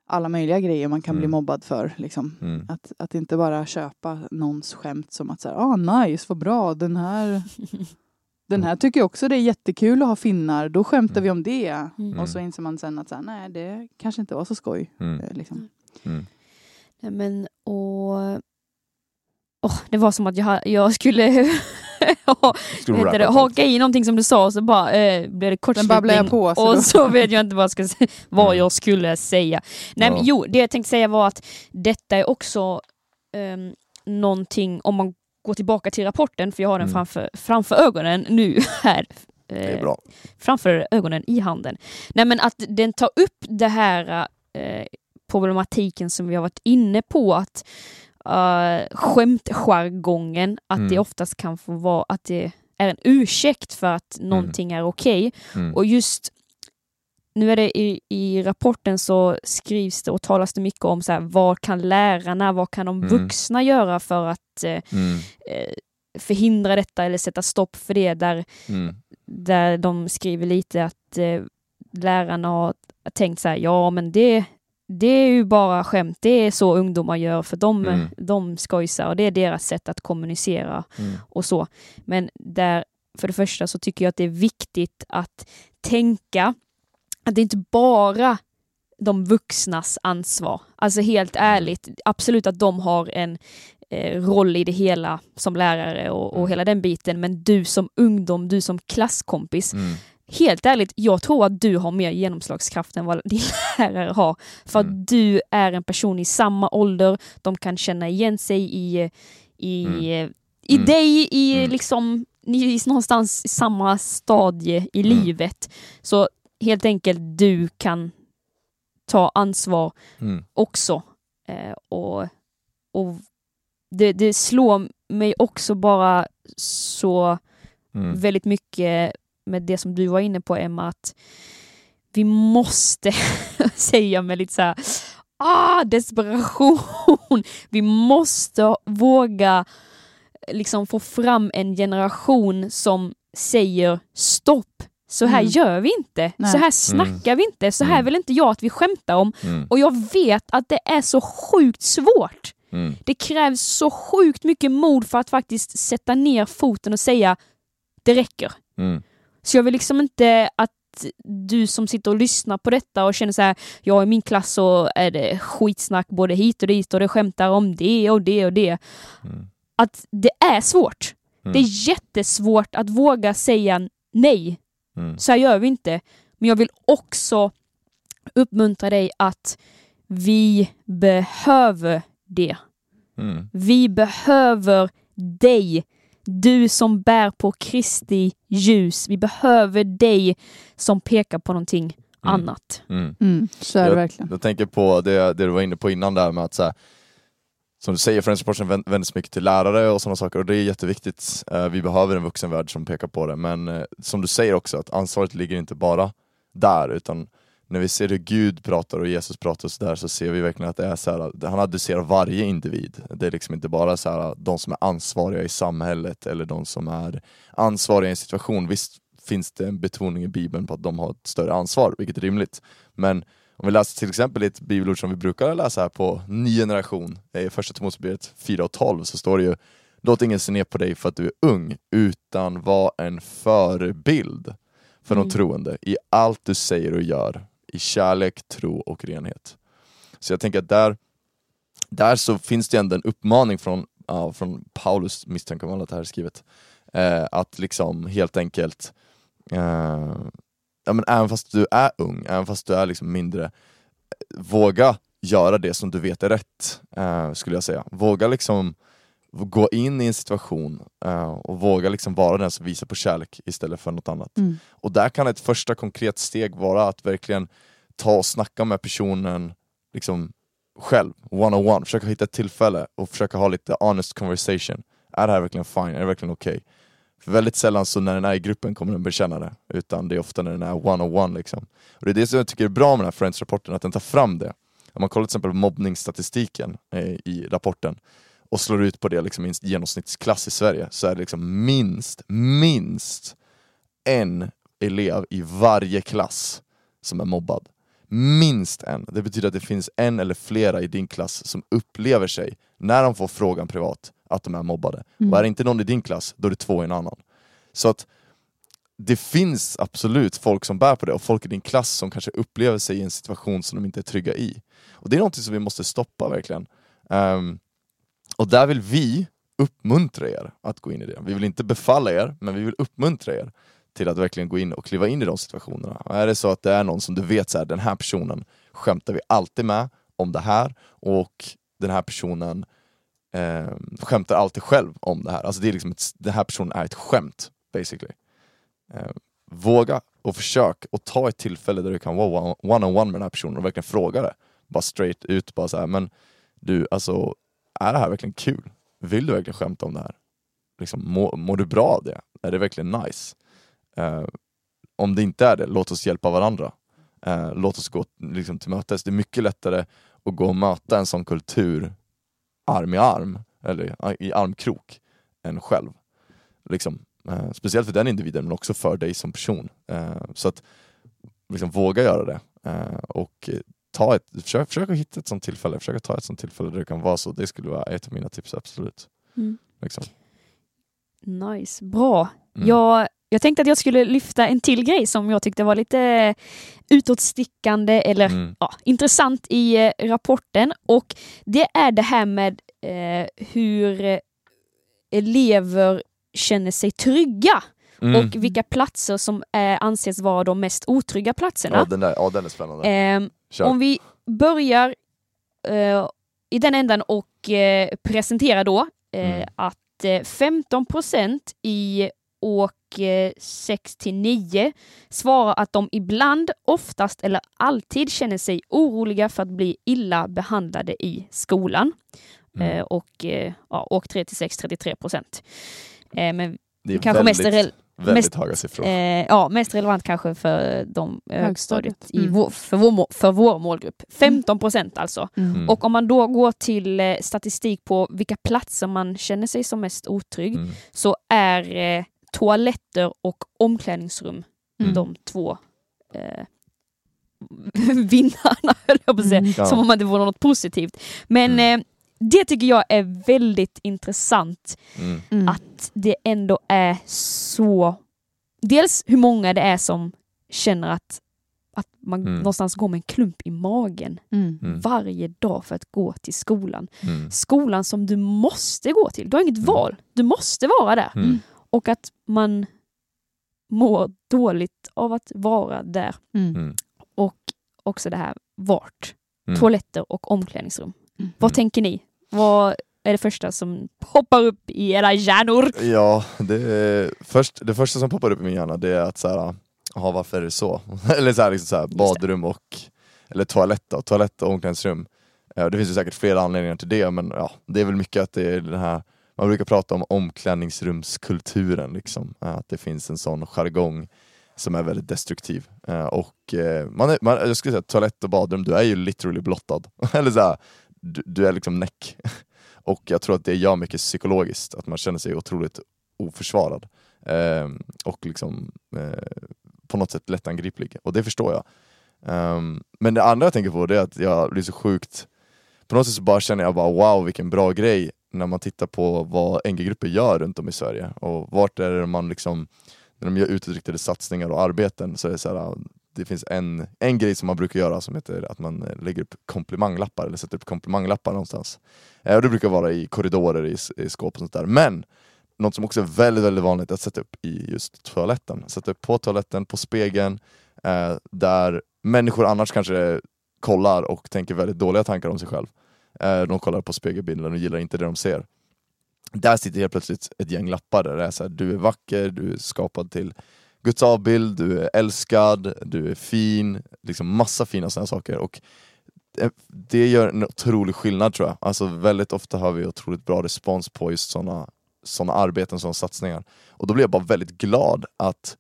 Speaker 3: alla möjliga grejer man kan bli
Speaker 1: Mm.
Speaker 3: mobbad för. Liksom.
Speaker 1: Mm.
Speaker 3: Att, att inte bara köpa någons skämt som att säga, ah nice, vad bra, den här den här tycker jag också det är jättekul att ha finnar, då skämtar
Speaker 1: Mm.
Speaker 3: vi om det.
Speaker 2: Mm.
Speaker 3: Och så inser man sen att så här, nej, det kanske inte var så skoj.
Speaker 1: Mm.
Speaker 3: eh, Liksom.
Speaker 1: Mm.
Speaker 2: Nej, men och... Åh, det var som att jag, jag skulle
Speaker 1: Skulle
Speaker 2: det, haka i någonting som du sa och så bara eh, blev det kortslutning
Speaker 3: på. Så
Speaker 2: och
Speaker 3: då,
Speaker 2: så vet jag inte vad, jag ska, vad
Speaker 1: Mm.
Speaker 2: jag skulle säga. Nej,
Speaker 1: Ja.
Speaker 2: men, jo, det jag tänkte säga var att detta är också um, någonting, om man går tillbaka till rapporten, för jag har den
Speaker 1: Mm.
Speaker 2: framför, framför ögonen nu här.
Speaker 1: Det är
Speaker 2: eh,
Speaker 1: bra.
Speaker 2: framför ögonen i handen. Nej men att den tar upp det här eh, problematiken som vi har varit inne på att uh, skämtjargongen, att det
Speaker 1: Mm.
Speaker 2: oftast kan få vara att det är en ursäkt för att någonting är okej.
Speaker 1: Mm.
Speaker 2: Och just nu är det i, i rapporten så skrivs det och talas det mycket om så här, vad kan lärarna, vad kan de
Speaker 1: Mm.
Speaker 2: vuxna göra för att eh,
Speaker 1: Mm,
Speaker 2: eh, förhindra detta eller sätta stopp för det där,
Speaker 1: mm,
Speaker 2: där de skriver lite att eh, lärarna har tänkt så här, ja men det, det är ju bara skämt, det är så ungdomar gör för de,
Speaker 1: Mm.
Speaker 2: de skojsar och det är deras sätt att kommunicera
Speaker 1: mm,
Speaker 2: och så. Men där, för det första så tycker jag att det är viktigt att tänka att det inte bara de vuxnas ansvar. Alltså helt ärligt, absolut att de har en eh, roll i det hela som lärare och, och
Speaker 1: Mm.
Speaker 2: hela den biten, men du som ungdom, du som klasskompis,
Speaker 1: mm,
Speaker 2: helt ärligt, jag tror att du har mer genomslagskraft än vad din lärare har. För att
Speaker 1: Mm.
Speaker 2: du är en person i samma ålder, de kan känna igen sig i, i,
Speaker 1: Mm.
Speaker 2: i
Speaker 1: Mm.
Speaker 2: dig, i
Speaker 1: Mm.
Speaker 2: liksom, ni är någonstans i samma stadie i
Speaker 1: Mm.
Speaker 2: livet. Så helt enkelt, du kan ta ansvar
Speaker 1: mm,
Speaker 2: också. Eh, och och det, det slår mig också bara så
Speaker 1: mm,
Speaker 2: väldigt mycket med det som du var inne på Emma, att vi måste säga med lite så här, ah, desperation. Vi måste våga liksom få fram en generation som säger stopp. Så här
Speaker 3: Mm.
Speaker 2: gör vi inte.
Speaker 3: Nej.
Speaker 2: Så här snackar vi inte. Så här
Speaker 1: Mm.
Speaker 2: vill inte jag att vi skämtar om.
Speaker 1: mm,
Speaker 2: Och jag vet att det är så sjukt svårt.
Speaker 1: mm,
Speaker 2: Det krävs så sjukt mycket mod för att faktiskt sätta ner foten och säga det räcker.
Speaker 1: mm,
Speaker 2: Så jag vill liksom inte att du som sitter och lyssnar på detta och känner så här, ja i min klass så är det skitsnack både hit och dit och det skämtar om det och det och det.
Speaker 1: mm,
Speaker 2: Att det är svårt.
Speaker 1: Mm.
Speaker 2: Det är jättesvårt att våga säga nej.
Speaker 1: Mm,
Speaker 2: Så här gör vi inte. Men jag vill också uppmuntra dig att vi behöver det.
Speaker 1: mm,
Speaker 2: Vi behöver dig. Du som bär på Kristi ljus. Vi behöver dig som pekar på någonting annat.
Speaker 1: mm.
Speaker 3: Mm, så är det
Speaker 1: Jag-
Speaker 3: verkligen.
Speaker 1: Jag tänker på det, det du var inne på innan där med att så här, som du säger, Friends Supporten vänder sig mycket till lärare och sådana saker och det är jätteviktigt. Eh, vi behöver en vuxenvärld som pekar på det men eh, som du säger också, att ansvaret ligger inte bara där utan när vi ser hur Gud pratar och Jesus pratar och sådär, så ser vi verkligen att det är så här, han adresserar varje individ. Det är liksom inte bara så här, de som är ansvariga i samhället eller de som är ansvariga i en situation. Visst finns det en betoning i Bibeln på att de har ett större ansvar, vilket är rimligt. Men om vi läser till exempel ett bibelord som vi brukar läsa här på ny generation, i första Timoteusbrevet 4 och 12 så står det ju Låt ingen se ner på dig för att du är ung, utan var en förebild för de
Speaker 2: Mm.
Speaker 1: troende i allt du säger och gör, i kärlek, tro och renhet. Så jag tänker att där, där så finns det ändå en uppmaning från, ja, från Paulus, misstänker man att det här är skrivet, eh, att liksom helt enkelt eh, ja, men även fast du är ung, även fast du är liksom mindre, våga göra det som du vet är rätt, eh, skulle jag säga. Våga liksom gå in i en situation eh, och våga liksom vara den som visar på kärlek istället för något annat.
Speaker 3: Mm.
Speaker 1: Och där kan ett första konkret steg vara att verkligen ta och snacka med personen liksom själv, one on one, försöka hitta ett tillfälle och försöka ha lite honest conversation. Är det här verkligen fine? Är det verkligen okej? För väldigt sällan så när den är i gruppen kommer den bekänna det, utan det är ofta när den är one on one liksom. Och det är det som jag tycker är bra med den här Friends-rapporten, att den tar fram det. Om man kollar till exempel på mobbningsstatistiken eh, i rapporten och slår ut på det liksom i en genomsnittsklass i Sverige så är det liksom minst, minst en elev i varje klass som är mobbad. Minst en. Det betyder att det finns en eller flera i din klass som upplever sig, när de får frågan privat, att de är mobbade.
Speaker 3: Mm.
Speaker 1: Och är det inte någon i din klass, då är det två i en annan. Så att det finns absolut folk som bär på det och folk i din klass som kanske upplever sig i en situation som de inte är trygga i. Och det är något som vi måste stoppa verkligen. Ehm, och där vill vi uppmuntra er att gå in i det. Vi vill inte befalla er, men vi vill uppmuntra er till att verkligen gå in och kliva in i de situationerna. Och är det så att det är någon som du vet, så här, den här personen skämtar vi alltid med om det här och den här personen eh, skämtar alltid själv om det här. Alltså det är liksom ett, den här personen är ett skämt, basically. Eh, våga och försök och ta ett tillfälle där du kan vara one-on-one med den här personen och verkligen fråga det. Bara straight ut, bara så här, men du, alltså är det här verkligen kul? Vill du verkligen skämta om det här? Liksom, mår, mår du bra av det? Är det verkligen nice? Eh, om det inte är det, låt oss hjälpa varandra. Eh, låt oss gå liksom, till mötes. Det är mycket lättare att gå och möta en sån kultur arm i arm, eller i armkrok, än själv. Liksom. Eh, speciellt för den individen men också för dig som person. Eh, så att liksom, våga göra det. Eh, och ta ett, försök, försök att hitta ett sånt tillfälle, försök att ta ett sånt tillfälle där det kan vara så. Det skulle vara ett av mina tips, absolut.
Speaker 2: Mm.
Speaker 1: Liksom.
Speaker 2: Nice, bra.
Speaker 1: Mm.
Speaker 2: Jag, jag tänkte att jag skulle lyfta en till grej som jag tyckte var lite utåtstickande eller
Speaker 1: Mm.
Speaker 2: ja, intressant i eh, rapporten och det är det här med eh, hur eh, elever känner sig trygga
Speaker 1: Mm.
Speaker 2: och vilka platser som eh, anses vara de mest otrygga platserna.
Speaker 1: ja, den där, ja, den är spännande. Kör.
Speaker 2: om vi börjar eh, i den ändan och eh, presenterar då eh,
Speaker 1: Mm.
Speaker 2: att eh, 15 procent i åk eh, 6 till 9 svarar att de ibland, oftast eller alltid känner sig oroliga för att bli illa behandlade i skolan.
Speaker 1: Mm.
Speaker 2: Eh, och eh, ja, åk 3 till 6, 33 procent. Men
Speaker 1: det är
Speaker 2: kanske
Speaker 1: väldigt,
Speaker 2: mest,
Speaker 1: väldigt
Speaker 2: mest-
Speaker 1: höga siffror.
Speaker 2: eh, ja, mest relevant kanske för de högstadiet, i
Speaker 3: Mm.
Speaker 2: vår, för, vår, för vår målgrupp. 15 procent alltså.
Speaker 3: Mm.
Speaker 1: Mm.
Speaker 2: Och om man då går till statistik på vilka platser man känner sig som mest otrygg
Speaker 1: Mm.
Speaker 2: så är toaletter och omklädningsrum
Speaker 3: Mm.
Speaker 2: de två eh, vinnarna, höll jag på att säga.
Speaker 3: Mm.
Speaker 2: Som om det vore något positivt. Men
Speaker 1: Mm.
Speaker 2: eh, det tycker jag är väldigt intressant
Speaker 1: Mm.
Speaker 3: Mm.
Speaker 2: att det ändå är så... Dels hur många det är som känner att, att man
Speaker 1: Mm.
Speaker 2: någonstans går med en klump i magen
Speaker 3: Mm.
Speaker 2: Varje dag för att gå till skolan.
Speaker 1: Mm.
Speaker 2: Skolan som du måste gå till. Du har inget
Speaker 1: Mm.
Speaker 2: val. Du måste vara där. Och att man mår dåligt av att vara där.
Speaker 3: Mm.
Speaker 1: Mm.
Speaker 2: Och också det här vart.
Speaker 1: Mm.
Speaker 2: Toaletter och omklädningsrum.
Speaker 3: Mm.
Speaker 2: Vad
Speaker 1: Mm.
Speaker 2: tänker ni? Vad är det första som poppar upp i era hjärnor?
Speaker 1: Ja, det, är, först, det första som poppar upp i min hjärna det är att så här, aha, varför är det så? eller så här, liksom så här, badrum och eller toalett, då, toalett och omklädningsrum. Eh, Det finns ju säkert flera anledningar till det men ja, det är väl mycket att det är den här man brukar prata om omklädningsrumskulturen, liksom. Att det finns en sån jargong som är väldigt destruktiv. Eh, och eh, man är, man, jag skulle säga toalett och badrum, du är ju literally blottad. Eller så här, du, du är liksom näck. Och jag tror att det gör mycket psykologiskt, att man känner sig otroligt oförsvarad. Eh, och liksom på något sätt lättangriplig. Och det förstår jag. Ehm, men det andra jag tänker på det är att jag blir så sjukt, på något sätt så bara känner jag bara wow vilken bra grej när man tittar på vad NG-grupper gör runt om i Sverige och vart är det man liksom, när de gör utåtriktade satsningar och arbeten så är det så här, det finns en, en grej som man brukar göra som heter att man lägger upp komplimanglappar eller sätter upp komplimanglappar någonstans. Eh, och det brukar vara i korridorer, i, i skåp och sånt där. Men något som också är väldigt, väldigt vanligt är att sätta upp i just toaletten. Sätta upp på toaletten, på spegeln, eh, där människor annars kanske kollar och tänker väldigt dåliga tankar om sig själv. Eh, de kollar på spegelbilden och gillar inte det de ser. Där sitter helt plötsligt ett gäng lappar där det är så här, du är vacker, du är skapad till Guds avbild, du är älskad, du är fin, liksom massa fina sådana saker. Och det- det gör en otrolig skillnad tror jag. Alltså väldigt ofta har vi otroligt bra respons på just sådana såna arbeten, sådana satsningar. Och då blir jag bara väldigt glad att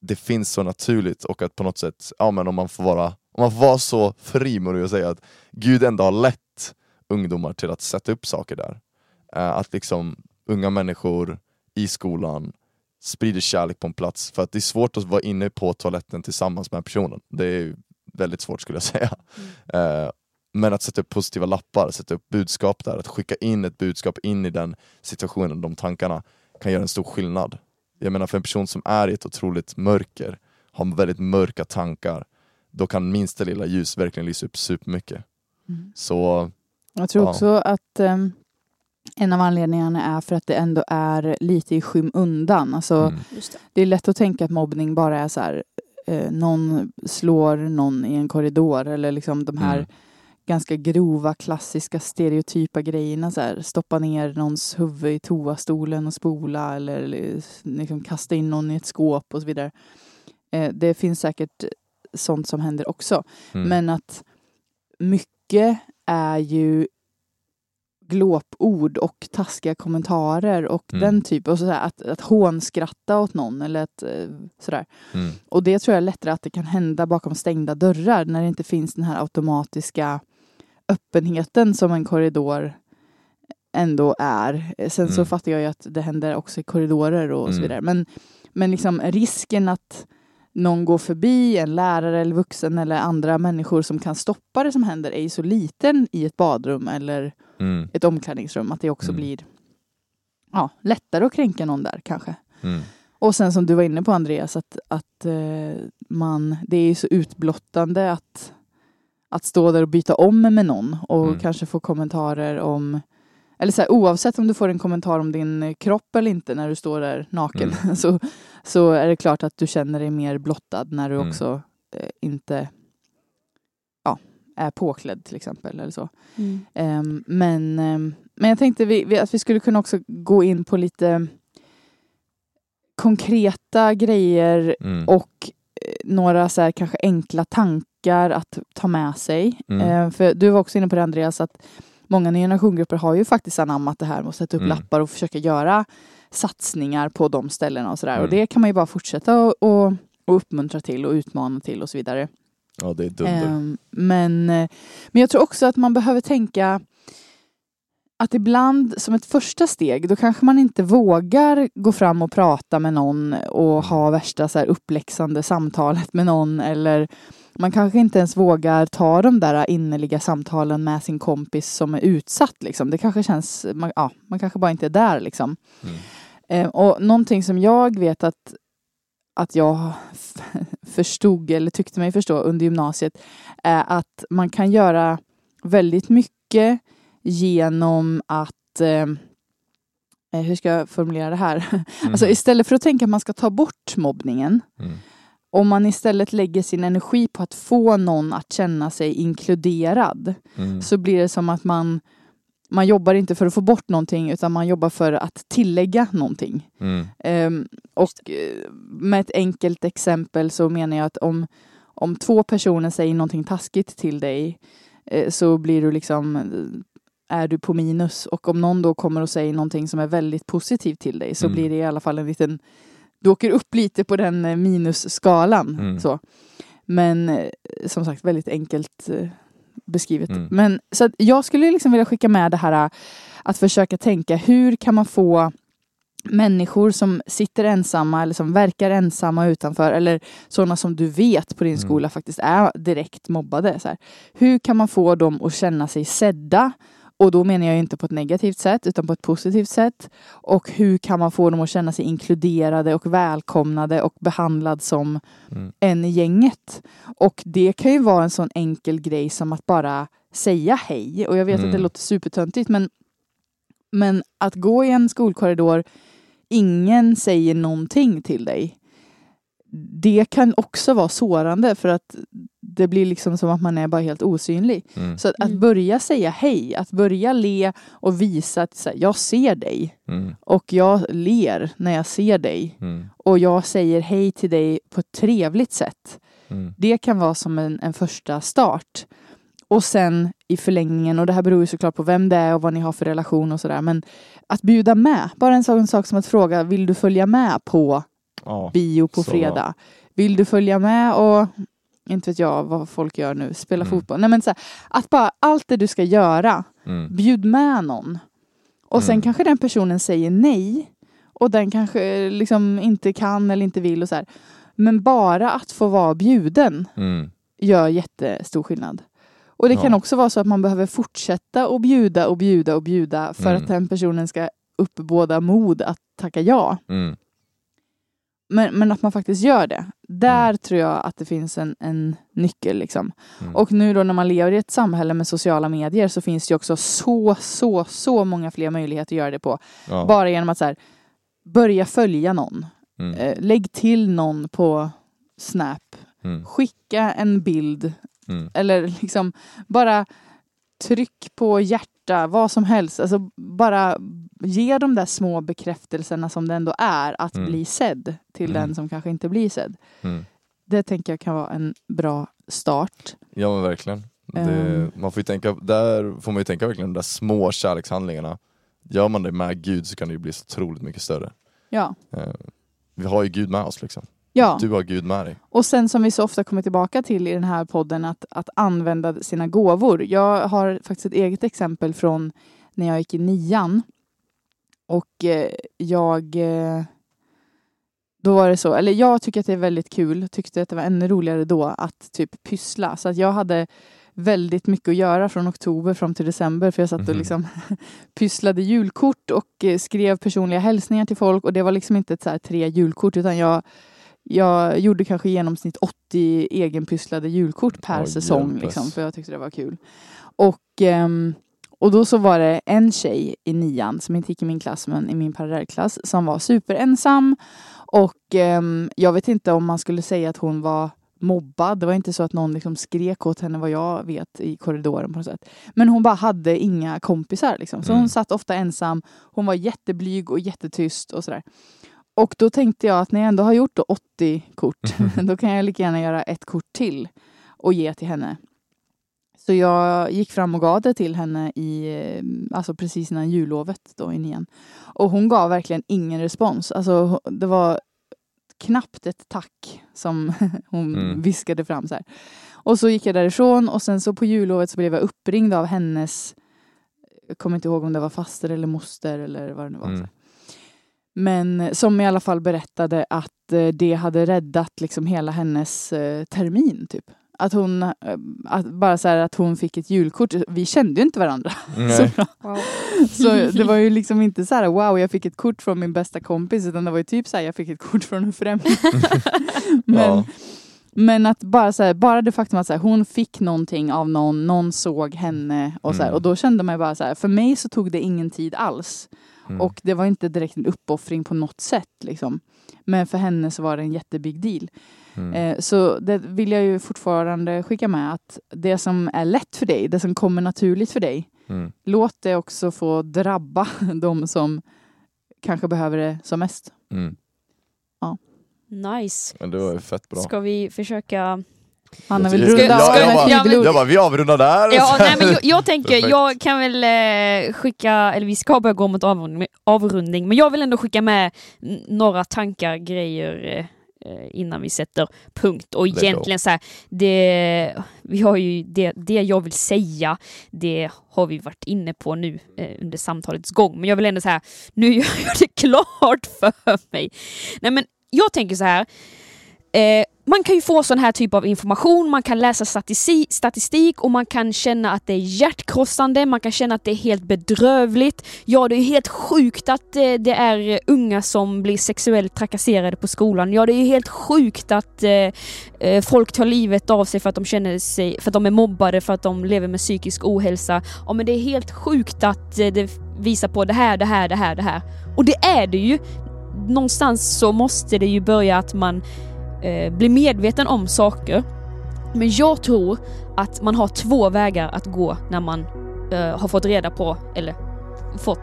Speaker 1: det finns så naturligt och att på något sätt, ja men om man får vara, om man får vara så frimodig och säga att Gud ändå har lett ungdomar till att sätta upp saker där. Eh, Att liksom unga människor i skolan sprider kärlek på en plats, för att det är svårt att vara inne på toaletten tillsammans med personen. Det är väldigt svårt skulle jag säga. Eh, Men att sätta upp positiva lappar, sätta upp budskap där, att skicka in ett budskap in i den situationen, de tankarna, kan göra en stor skillnad. Jag menar för en person som är i ett otroligt mörker, har väldigt mörka tankar, då kan minsta lilla ljus verkligen lysa upp supermycket.
Speaker 3: Mm.
Speaker 1: Så
Speaker 3: Jag tror
Speaker 1: Ja.
Speaker 3: också att ehm, en av anledningarna är för att det ändå är lite i skymundan. Alltså,
Speaker 1: mm,
Speaker 2: det.
Speaker 3: Det är lätt att tänka att mobbning bara är så här, eh, någon slår någon i en korridor eller liksom de här
Speaker 1: Mm.
Speaker 3: ganska grova, klassiska, stereotypa grejerna. Så här, stoppa ner någons huvud i toastolen och spola eller liksom kasta in någon i ett skåp och så vidare. Eh, det finns säkert sånt som händer också.
Speaker 1: mm,
Speaker 3: Men att mycket är ju glåpord och taskiga kommentarer och
Speaker 1: Mm.
Speaker 3: den typen. Och sådär, att, att hånskratta åt någon eller att, eh, sådär.
Speaker 1: Mm.
Speaker 3: Och det tror jag är lättare att det kan hända bakom stängda dörrar när det inte finns den här automatiska öppenheten som en korridor ändå är. Sen så
Speaker 1: Mm.
Speaker 3: fattar jag ju att det händer också i korridorer och så
Speaker 1: Mm.
Speaker 3: vidare. Men, men liksom risken att någon går förbi, en lärare eller vuxen eller andra människor som kan stoppa det som händer är ju så liten i ett badrum eller
Speaker 1: Mm.
Speaker 3: ett omklädningsrum att det också
Speaker 1: Mm.
Speaker 3: blir ja, lättare att kränka någon där kanske.
Speaker 1: Mm.
Speaker 3: Och sen som du var inne på Andreas, att, att eh, man, det är ju så utblottande att, att stå där och byta om med någon och
Speaker 1: Mm.
Speaker 3: kanske få kommentarer om eller så här, oavsett om du får en kommentar om din eh, kropp eller inte när du står där naken
Speaker 1: Mm.
Speaker 3: så, så är det klart att du känner dig mer blottad när du
Speaker 1: Mm.
Speaker 3: också eh, inte ja, är påklädd till exempel. Eller så.
Speaker 2: Mm.
Speaker 3: Ehm, men, ehm, men jag tänkte vi, vi, att vi skulle kunna också gå in på lite konkreta grejer
Speaker 1: Mm.
Speaker 3: och eh, några så här, kanske enkla tankar att ta med sig.
Speaker 1: Mm.
Speaker 3: Ehm, för du var också inne på det Andreas, att många nya generationsgrupper har ju faktiskt anammat det här med att sätta upp
Speaker 1: Mm.
Speaker 3: lappar och försöka göra satsningar på de ställena och sådär. Och
Speaker 1: Mm.
Speaker 3: det kan man ju bara fortsätta och, och, och uppmuntra till och utmana till och så vidare.
Speaker 1: Ja, det är dunder.
Speaker 3: Ehm, men, eh, men jag tror också att man behöver tänka att ibland som ett första steg då kanske man inte vågar gå fram och prata med någon och ha värsta så här uppläxande samtalet med någon eller man kanske inte ens vågar ta de där innerliga samtalen med sin kompis som är utsatt. Liksom. Det kanske känns, man, ja, man kanske bara inte är där liksom.
Speaker 1: Mm.
Speaker 3: Eh, och någonting som jag vet att, att jag förstod eller tyckte mig förstå under gymnasiet är att man kan göra väldigt mycket genom att eh, eh, hur ska jag formulera det här? Alltså
Speaker 1: Mhm.
Speaker 3: istället för att tänka att man ska ta bort mobbningen
Speaker 1: Mm.
Speaker 3: Om man istället lägger sin energi på att få någon att känna sig inkluderad
Speaker 1: Mm.
Speaker 3: så blir det som att man man jobbar inte för att få bort någonting utan man jobbar för att tillägga någonting.
Speaker 1: Mm.
Speaker 3: Ehm, och eh, med ett enkelt exempel så menar jag att om, om två personer säger någonting taskigt till dig eh, så blir du liksom eh, är du på minus och om någon då kommer och säger någonting som är väldigt positivt till dig så
Speaker 1: Mm.
Speaker 3: blir det i alla fall en liten du åker upp lite på den eh, minusskalan.
Speaker 1: Mm.
Speaker 3: Så. Men eh, som sagt väldigt enkelt eh, beskrivet.
Speaker 1: Mm.
Speaker 3: Men så jag skulle liksom vilja skicka med det här att försöka tänka hur kan man få människor som sitter ensamma eller som verkar ensamma utanför eller sådana som du vet på din
Speaker 1: Mm.
Speaker 3: skola faktiskt är direkt mobbade. Så här. Hur kan man få dem att känna sig sedda? Och då menar jag inte på ett negativt sätt utan på ett positivt sätt. Och hur kan man få dem att känna sig inkluderade och välkomnade och behandlad som
Speaker 1: Mm.
Speaker 3: en i gänget. Och det kan ju vara en sån enkel grej som att bara säga hej. Och jag vet att det
Speaker 1: Mm.
Speaker 3: låter supertöntigt men, men att gå i en skolkorridor, ingen säger någonting till dig. Det kan också vara sårande för att det blir liksom som att man är bara helt osynlig.
Speaker 1: Mm.
Speaker 3: Så att, att
Speaker 2: Mm.
Speaker 3: börja säga hej, att börja le och visa att så här, jag ser dig
Speaker 1: Mm.
Speaker 3: och jag ler när jag ser dig
Speaker 1: Mm.
Speaker 3: och jag säger hej till dig på ett trevligt sätt.
Speaker 1: Mm.
Speaker 3: Det kan vara som en, en första start. Och sen i förlängningen, och det här beror ju såklart på vem det är och vad ni har för relation och sådär, men att bjuda med. Bara en sån sak som att fråga, vill du följa med på
Speaker 1: Ja.
Speaker 3: bio på fredag? Vill du följa med och, inte vet jag vad folk gör nu, spela
Speaker 1: Mm.
Speaker 3: fotboll? Nej men så här, att bara allt det du ska göra,
Speaker 1: Mm.
Speaker 3: bjud med någon. Och sen
Speaker 1: Mm.
Speaker 3: kanske den personen säger nej. Och den kanske liksom inte kan eller inte vill och så här. Men bara att få vara bjuden
Speaker 1: Mm.
Speaker 3: gör jättestor skillnad. Och det kan
Speaker 1: Ja.
Speaker 3: också vara så att man behöver fortsätta och bjuda och bjuda och bjuda för
Speaker 1: Mm.
Speaker 3: att den personen ska uppbåda mod att tacka ja.
Speaker 1: Mm.
Speaker 3: Men, men att man faktiskt gör det. Där
Speaker 1: Mm.
Speaker 3: tror jag att det finns en, en nyckel. Liksom.
Speaker 1: Mm.
Speaker 3: Och nu då när man lever i ett samhälle med sociala medier så finns det också så, så, så många fler möjligheter att göra det på.
Speaker 1: Ja.
Speaker 3: Bara genom att så här, börja följa någon.
Speaker 1: Mm.
Speaker 3: Eh, lägg till någon på Snap.
Speaker 1: Mm.
Speaker 3: Skicka en bild.
Speaker 1: Mm.
Speaker 3: Eller liksom bara tryck på hjärta, vad som helst. Alltså bara ge de där små bekräftelserna som det ändå är att
Speaker 1: Mm.
Speaker 3: bli sedd till
Speaker 1: Mm.
Speaker 3: den som kanske inte blir sedd.
Speaker 1: Mm.
Speaker 3: Det tänker jag kan vara en bra start.
Speaker 1: Ja men verkligen. Det,
Speaker 3: Ehm.
Speaker 1: man får tänka, där får man ju tänka verkligen de där små kärlekshandlingarna. Gör man det med Gud så kan det ju bli så otroligt mycket större.
Speaker 3: Ja.
Speaker 1: Eh, vi har ju Gud med oss liksom.
Speaker 3: ja.
Speaker 1: Du har Gud med dig.
Speaker 3: Och sen som vi så ofta kommer tillbaka till i den här podden, att, att använda sina gåvor. Jag har faktiskt ett eget exempel från när jag gick i nian. Och eh, jag... Eh, då var det så, eller jag tycker att det är väldigt kul, tyckte att det var ännu roligare då att typ pyssla. Så att jag hade väldigt mycket att göra från oktober fram till december för jag satt och
Speaker 1: Mhm.
Speaker 3: liksom pysslade julkort och eh, skrev personliga hälsningar till folk och det var liksom inte ett så här tre julkort utan jag jag gjorde kanske i genomsnitt 80 egenpysslade julkort per
Speaker 1: Oj,
Speaker 3: säsong. Liksom, för jag tyckte det var kul. Och, ehm, och då så var det en tjej i nian som inte gick i min klass men i min parallellklass som var superensam. Och ehm, jag vet inte om man skulle säga att hon var mobbad. Det var inte så att någon liksom skrek åt henne vad jag vet i korridoren på något sätt. Men hon bara hade inga kompisar. Liksom. Så
Speaker 1: Mm.
Speaker 3: hon satt ofta ensam. Hon var jätteblyg och jättetyst och sådär. Och då tänkte jag att när jag ändå har gjort då 80 kort, då kan jag lika gärna göra ett kort till och ge till henne. Så jag gick fram och gav det till henne i, alltså precis innan jullovet då i nian. Och hon gav verkligen ingen respons. Alltså det var knappt ett tack som hon
Speaker 1: Mm.
Speaker 3: viskade fram så här. Och så gick jag därifrån och sen så på jullovet så blev jag uppringd av hennes, jag kommer inte ihåg om det var faster eller moster eller vad det nu var.
Speaker 1: Mm.
Speaker 3: Men som i alla fall berättade att eh, det hade räddat liksom hela hennes eh, termin. Typ. Att hon, eh, att bara så här att hon fick ett julkort. Vi kände ju inte varandra så bra.
Speaker 2: Wow.
Speaker 3: Så det var ju liksom inte så här wow jag fick ett kort från min bästa kompis utan det var ju typ så här jag fick ett kort från en främling. men,
Speaker 1: Ja.
Speaker 3: men att bara, så här, bara det faktum att så här, hon fick någonting av någon, någon såg henne och, så här,
Speaker 1: Mm.
Speaker 3: och då kände man ju bara så här, för mig så tog det ingen tid alls.
Speaker 1: Mm.
Speaker 3: Och det var inte direkt en uppoffring på något sätt. Liksom. Men för henne så var det en jättebig deal.
Speaker 1: Mm.
Speaker 3: Eh, så det vill jag ju fortfarande skicka med att det som är lätt för dig, det som kommer naturligt för dig,
Speaker 1: Mm.
Speaker 3: låt det också få drabba de som kanske behöver det som mest.
Speaker 1: Mm.
Speaker 2: Nice.
Speaker 1: Men det var ju fett bra.
Speaker 2: Ska vi försöka...
Speaker 3: Hanna
Speaker 1: Jag
Speaker 3: vill runda
Speaker 2: Ska-
Speaker 3: av
Speaker 2: ja,
Speaker 3: ett
Speaker 2: men-
Speaker 3: bibelord.
Speaker 1: Jag bara, vi avrundar där!
Speaker 2: Ja, nej, men jag, jag tänker,
Speaker 1: Perfekt.
Speaker 2: jag kan väl eh, skicka, eller vi ska börja gå mot avrundning, avrundning, men jag vill ändå skicka med några tankar, grejer eh, innan vi sätter punkt. Och egentligen så här, det, vi har ju det, det jag vill säga, det har vi varit inne på nu eh, under samtalets gång. Men jag vill ändå säga, nu gör jag det klart för mig. Nej men jag tänker så här, Eh, man kan ju få sån här typ av information, man kan läsa statisti- statistik och man kan känna att det är hjärtkrossande, man kan känna att det är helt bedrövligt. Ja, det är helt sjukt att eh, det är unga som blir sexuellt trakasserade på skolan. Ja, det är helt sjukt att eh, eh, folk tar livet av sig för att de känner sig, för att de är mobbade, för att de lever med psykisk ohälsa. Ja, men det är helt sjukt att eh, det visar på det här, det här, det här, det här. Och det är det ju. Någonstans så måste det ju börja att man eh, bli medveten om saker. Men jag tror att man har två vägar att gå när man eh, har fått reda på eller fått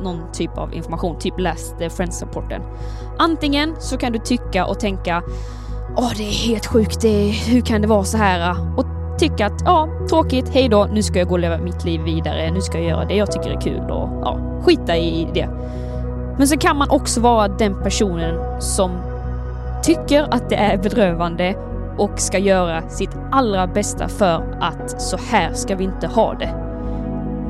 Speaker 2: någon typ av information, typ läst eh, Friends-rapporten. Antingen så kan du tycka och tänka Åh, det är helt sjukt, det är, hur kan det vara så här? Och tycka att ja, tråkigt, hej då, nu ska jag gå och leva mitt liv vidare, nu ska jag göra det jag tycker är kul och ja, skita i det. Men så kan man också vara den personen som tycker att det är bedrövande och ska göra sitt allra bästa för att så här ska vi inte ha det.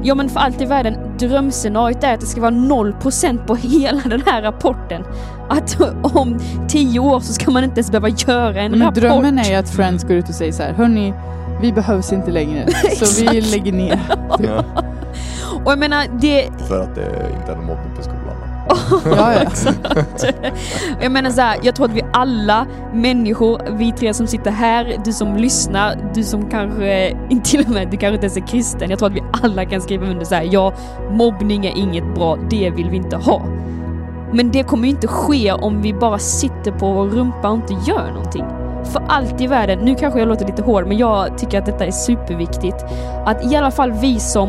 Speaker 2: Ja men för allt i världen, drömscenariot är att det ska vara 0% på hela den här rapporten. Att om 10 år så ska man inte ens behöva göra en
Speaker 3: Men
Speaker 2: rapport.
Speaker 3: drömmen är ju att Friends går ut och säger så här, hörni, vi behövs inte längre. Så vi lägger ner.
Speaker 1: Ja,
Speaker 2: Och jag menar, det,
Speaker 1: för att det inte är någon mobbning på skolan.
Speaker 3: Ja, ja.
Speaker 2: Jag menar så här, jag tror att vi alla människor, vi tre som sitter här, du som lyssnar, du som kanske, till och med, du kanske inte ens är kristen, jag tror att vi alla kan skriva under så här, ja, mobbning är inget bra, det vill vi inte ha. Men det kommer ju inte ske om vi bara sitter på vår rumpa och inte gör någonting. För allt i världen, nu kanske jag låter lite hård, men jag tycker att detta är superviktigt. Att i alla fall vi som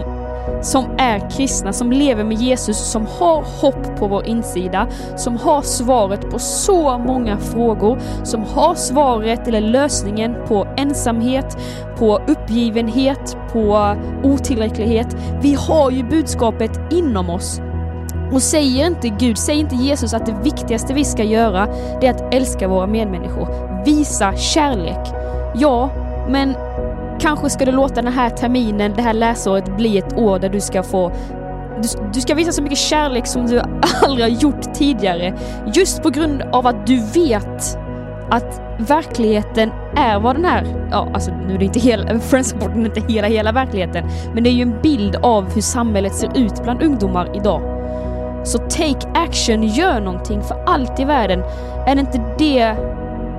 Speaker 2: som är kristna, som lever med Jesus, som har hopp på vår insida, som har svaret på så många frågor, som har svaret eller lösningen på ensamhet, på uppgivenhet, på otillräcklighet. Vi har ju budskapet inom oss. Och säger inte Gud, säger inte Jesus att det viktigaste vi ska göra, det är att älska våra medmänniskor. Visa kärlek. Ja, men kanske ska du låta den här terminen, det här läsåret bli ett år där du ska få du, du ska visa så mycket kärlek som du aldrig har gjort tidigare. Just på grund av att du vet att verkligheten är vad den är. Ja, alltså nu är det inte hela, Friendsupporten är inte hela, hela verkligheten. Men det är ju en bild av hur samhället ser ut bland ungdomar idag. Så take action, gör någonting för allt i världen. Är det inte det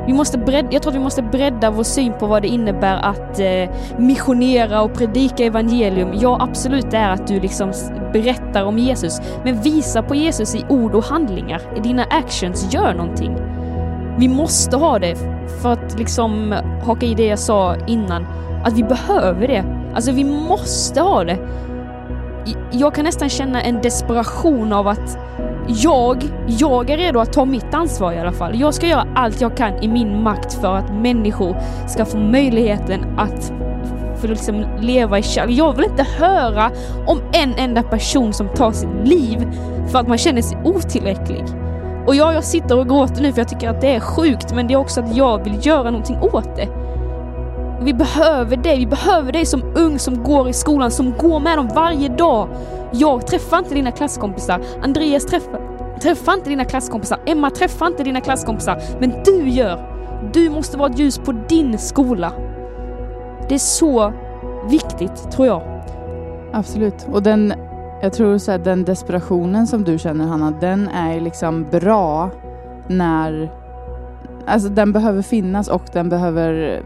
Speaker 2: vi måste bredda, jag tror att vi måste bredda vår syn på vad det innebär att eh, missionera och predika evangelium. Ja, absolut det är att du liksom berättar om Jesus, men visa på Jesus i ord och handlingar. I dina actions, gör någonting. Vi måste ha det för att liksom haka i det jag sa innan, att vi behöver det. Alltså vi måste ha det. Jag kan nästan känna en desperation av att jag, jag är redo att ta mitt ansvar i alla fall. Jag ska göra allt jag kan i min makt för att människor ska få möjligheten att för liksom leva i kärlek. Jag vill inte höra om en enda person som tar sitt liv för att man känner sig otillräcklig. Och ja, jag sitter och gråter nu för jag tycker att det är sjukt, men det är också att jag vill göra någonting åt det. Vi behöver dig, vi behöver dig som ung som går i skolan, som går med dem varje dag. Jag träffar inte dina klasskompisar, Andreas träffar, träffar inte dina klasskompisar, Emma träffar inte dina klasskompisar, men du gör. Du måste vara ett ljus på din skola. Det är så viktigt, tror jag.
Speaker 3: Absolut. Och den, jag tror så här, den desperationen som du känner Hanna, den är liksom bra när... Alltså den behöver finnas och den behöver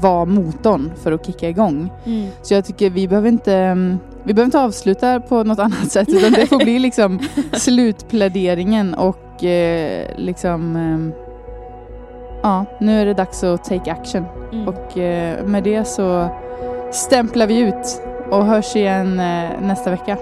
Speaker 3: vara motorn för att kicka igång.
Speaker 2: Mm.
Speaker 3: Så jag tycker vi behöver inte mm, vi behöver inte avsluta på något annat sätt utan det får bli liksom slutpläderingen och eh, liksom eh, ja, nu är det dags att take action.
Speaker 2: Mm.
Speaker 3: Och eh, med det så stämplar vi ut och hörs igen eh, nästa vecka.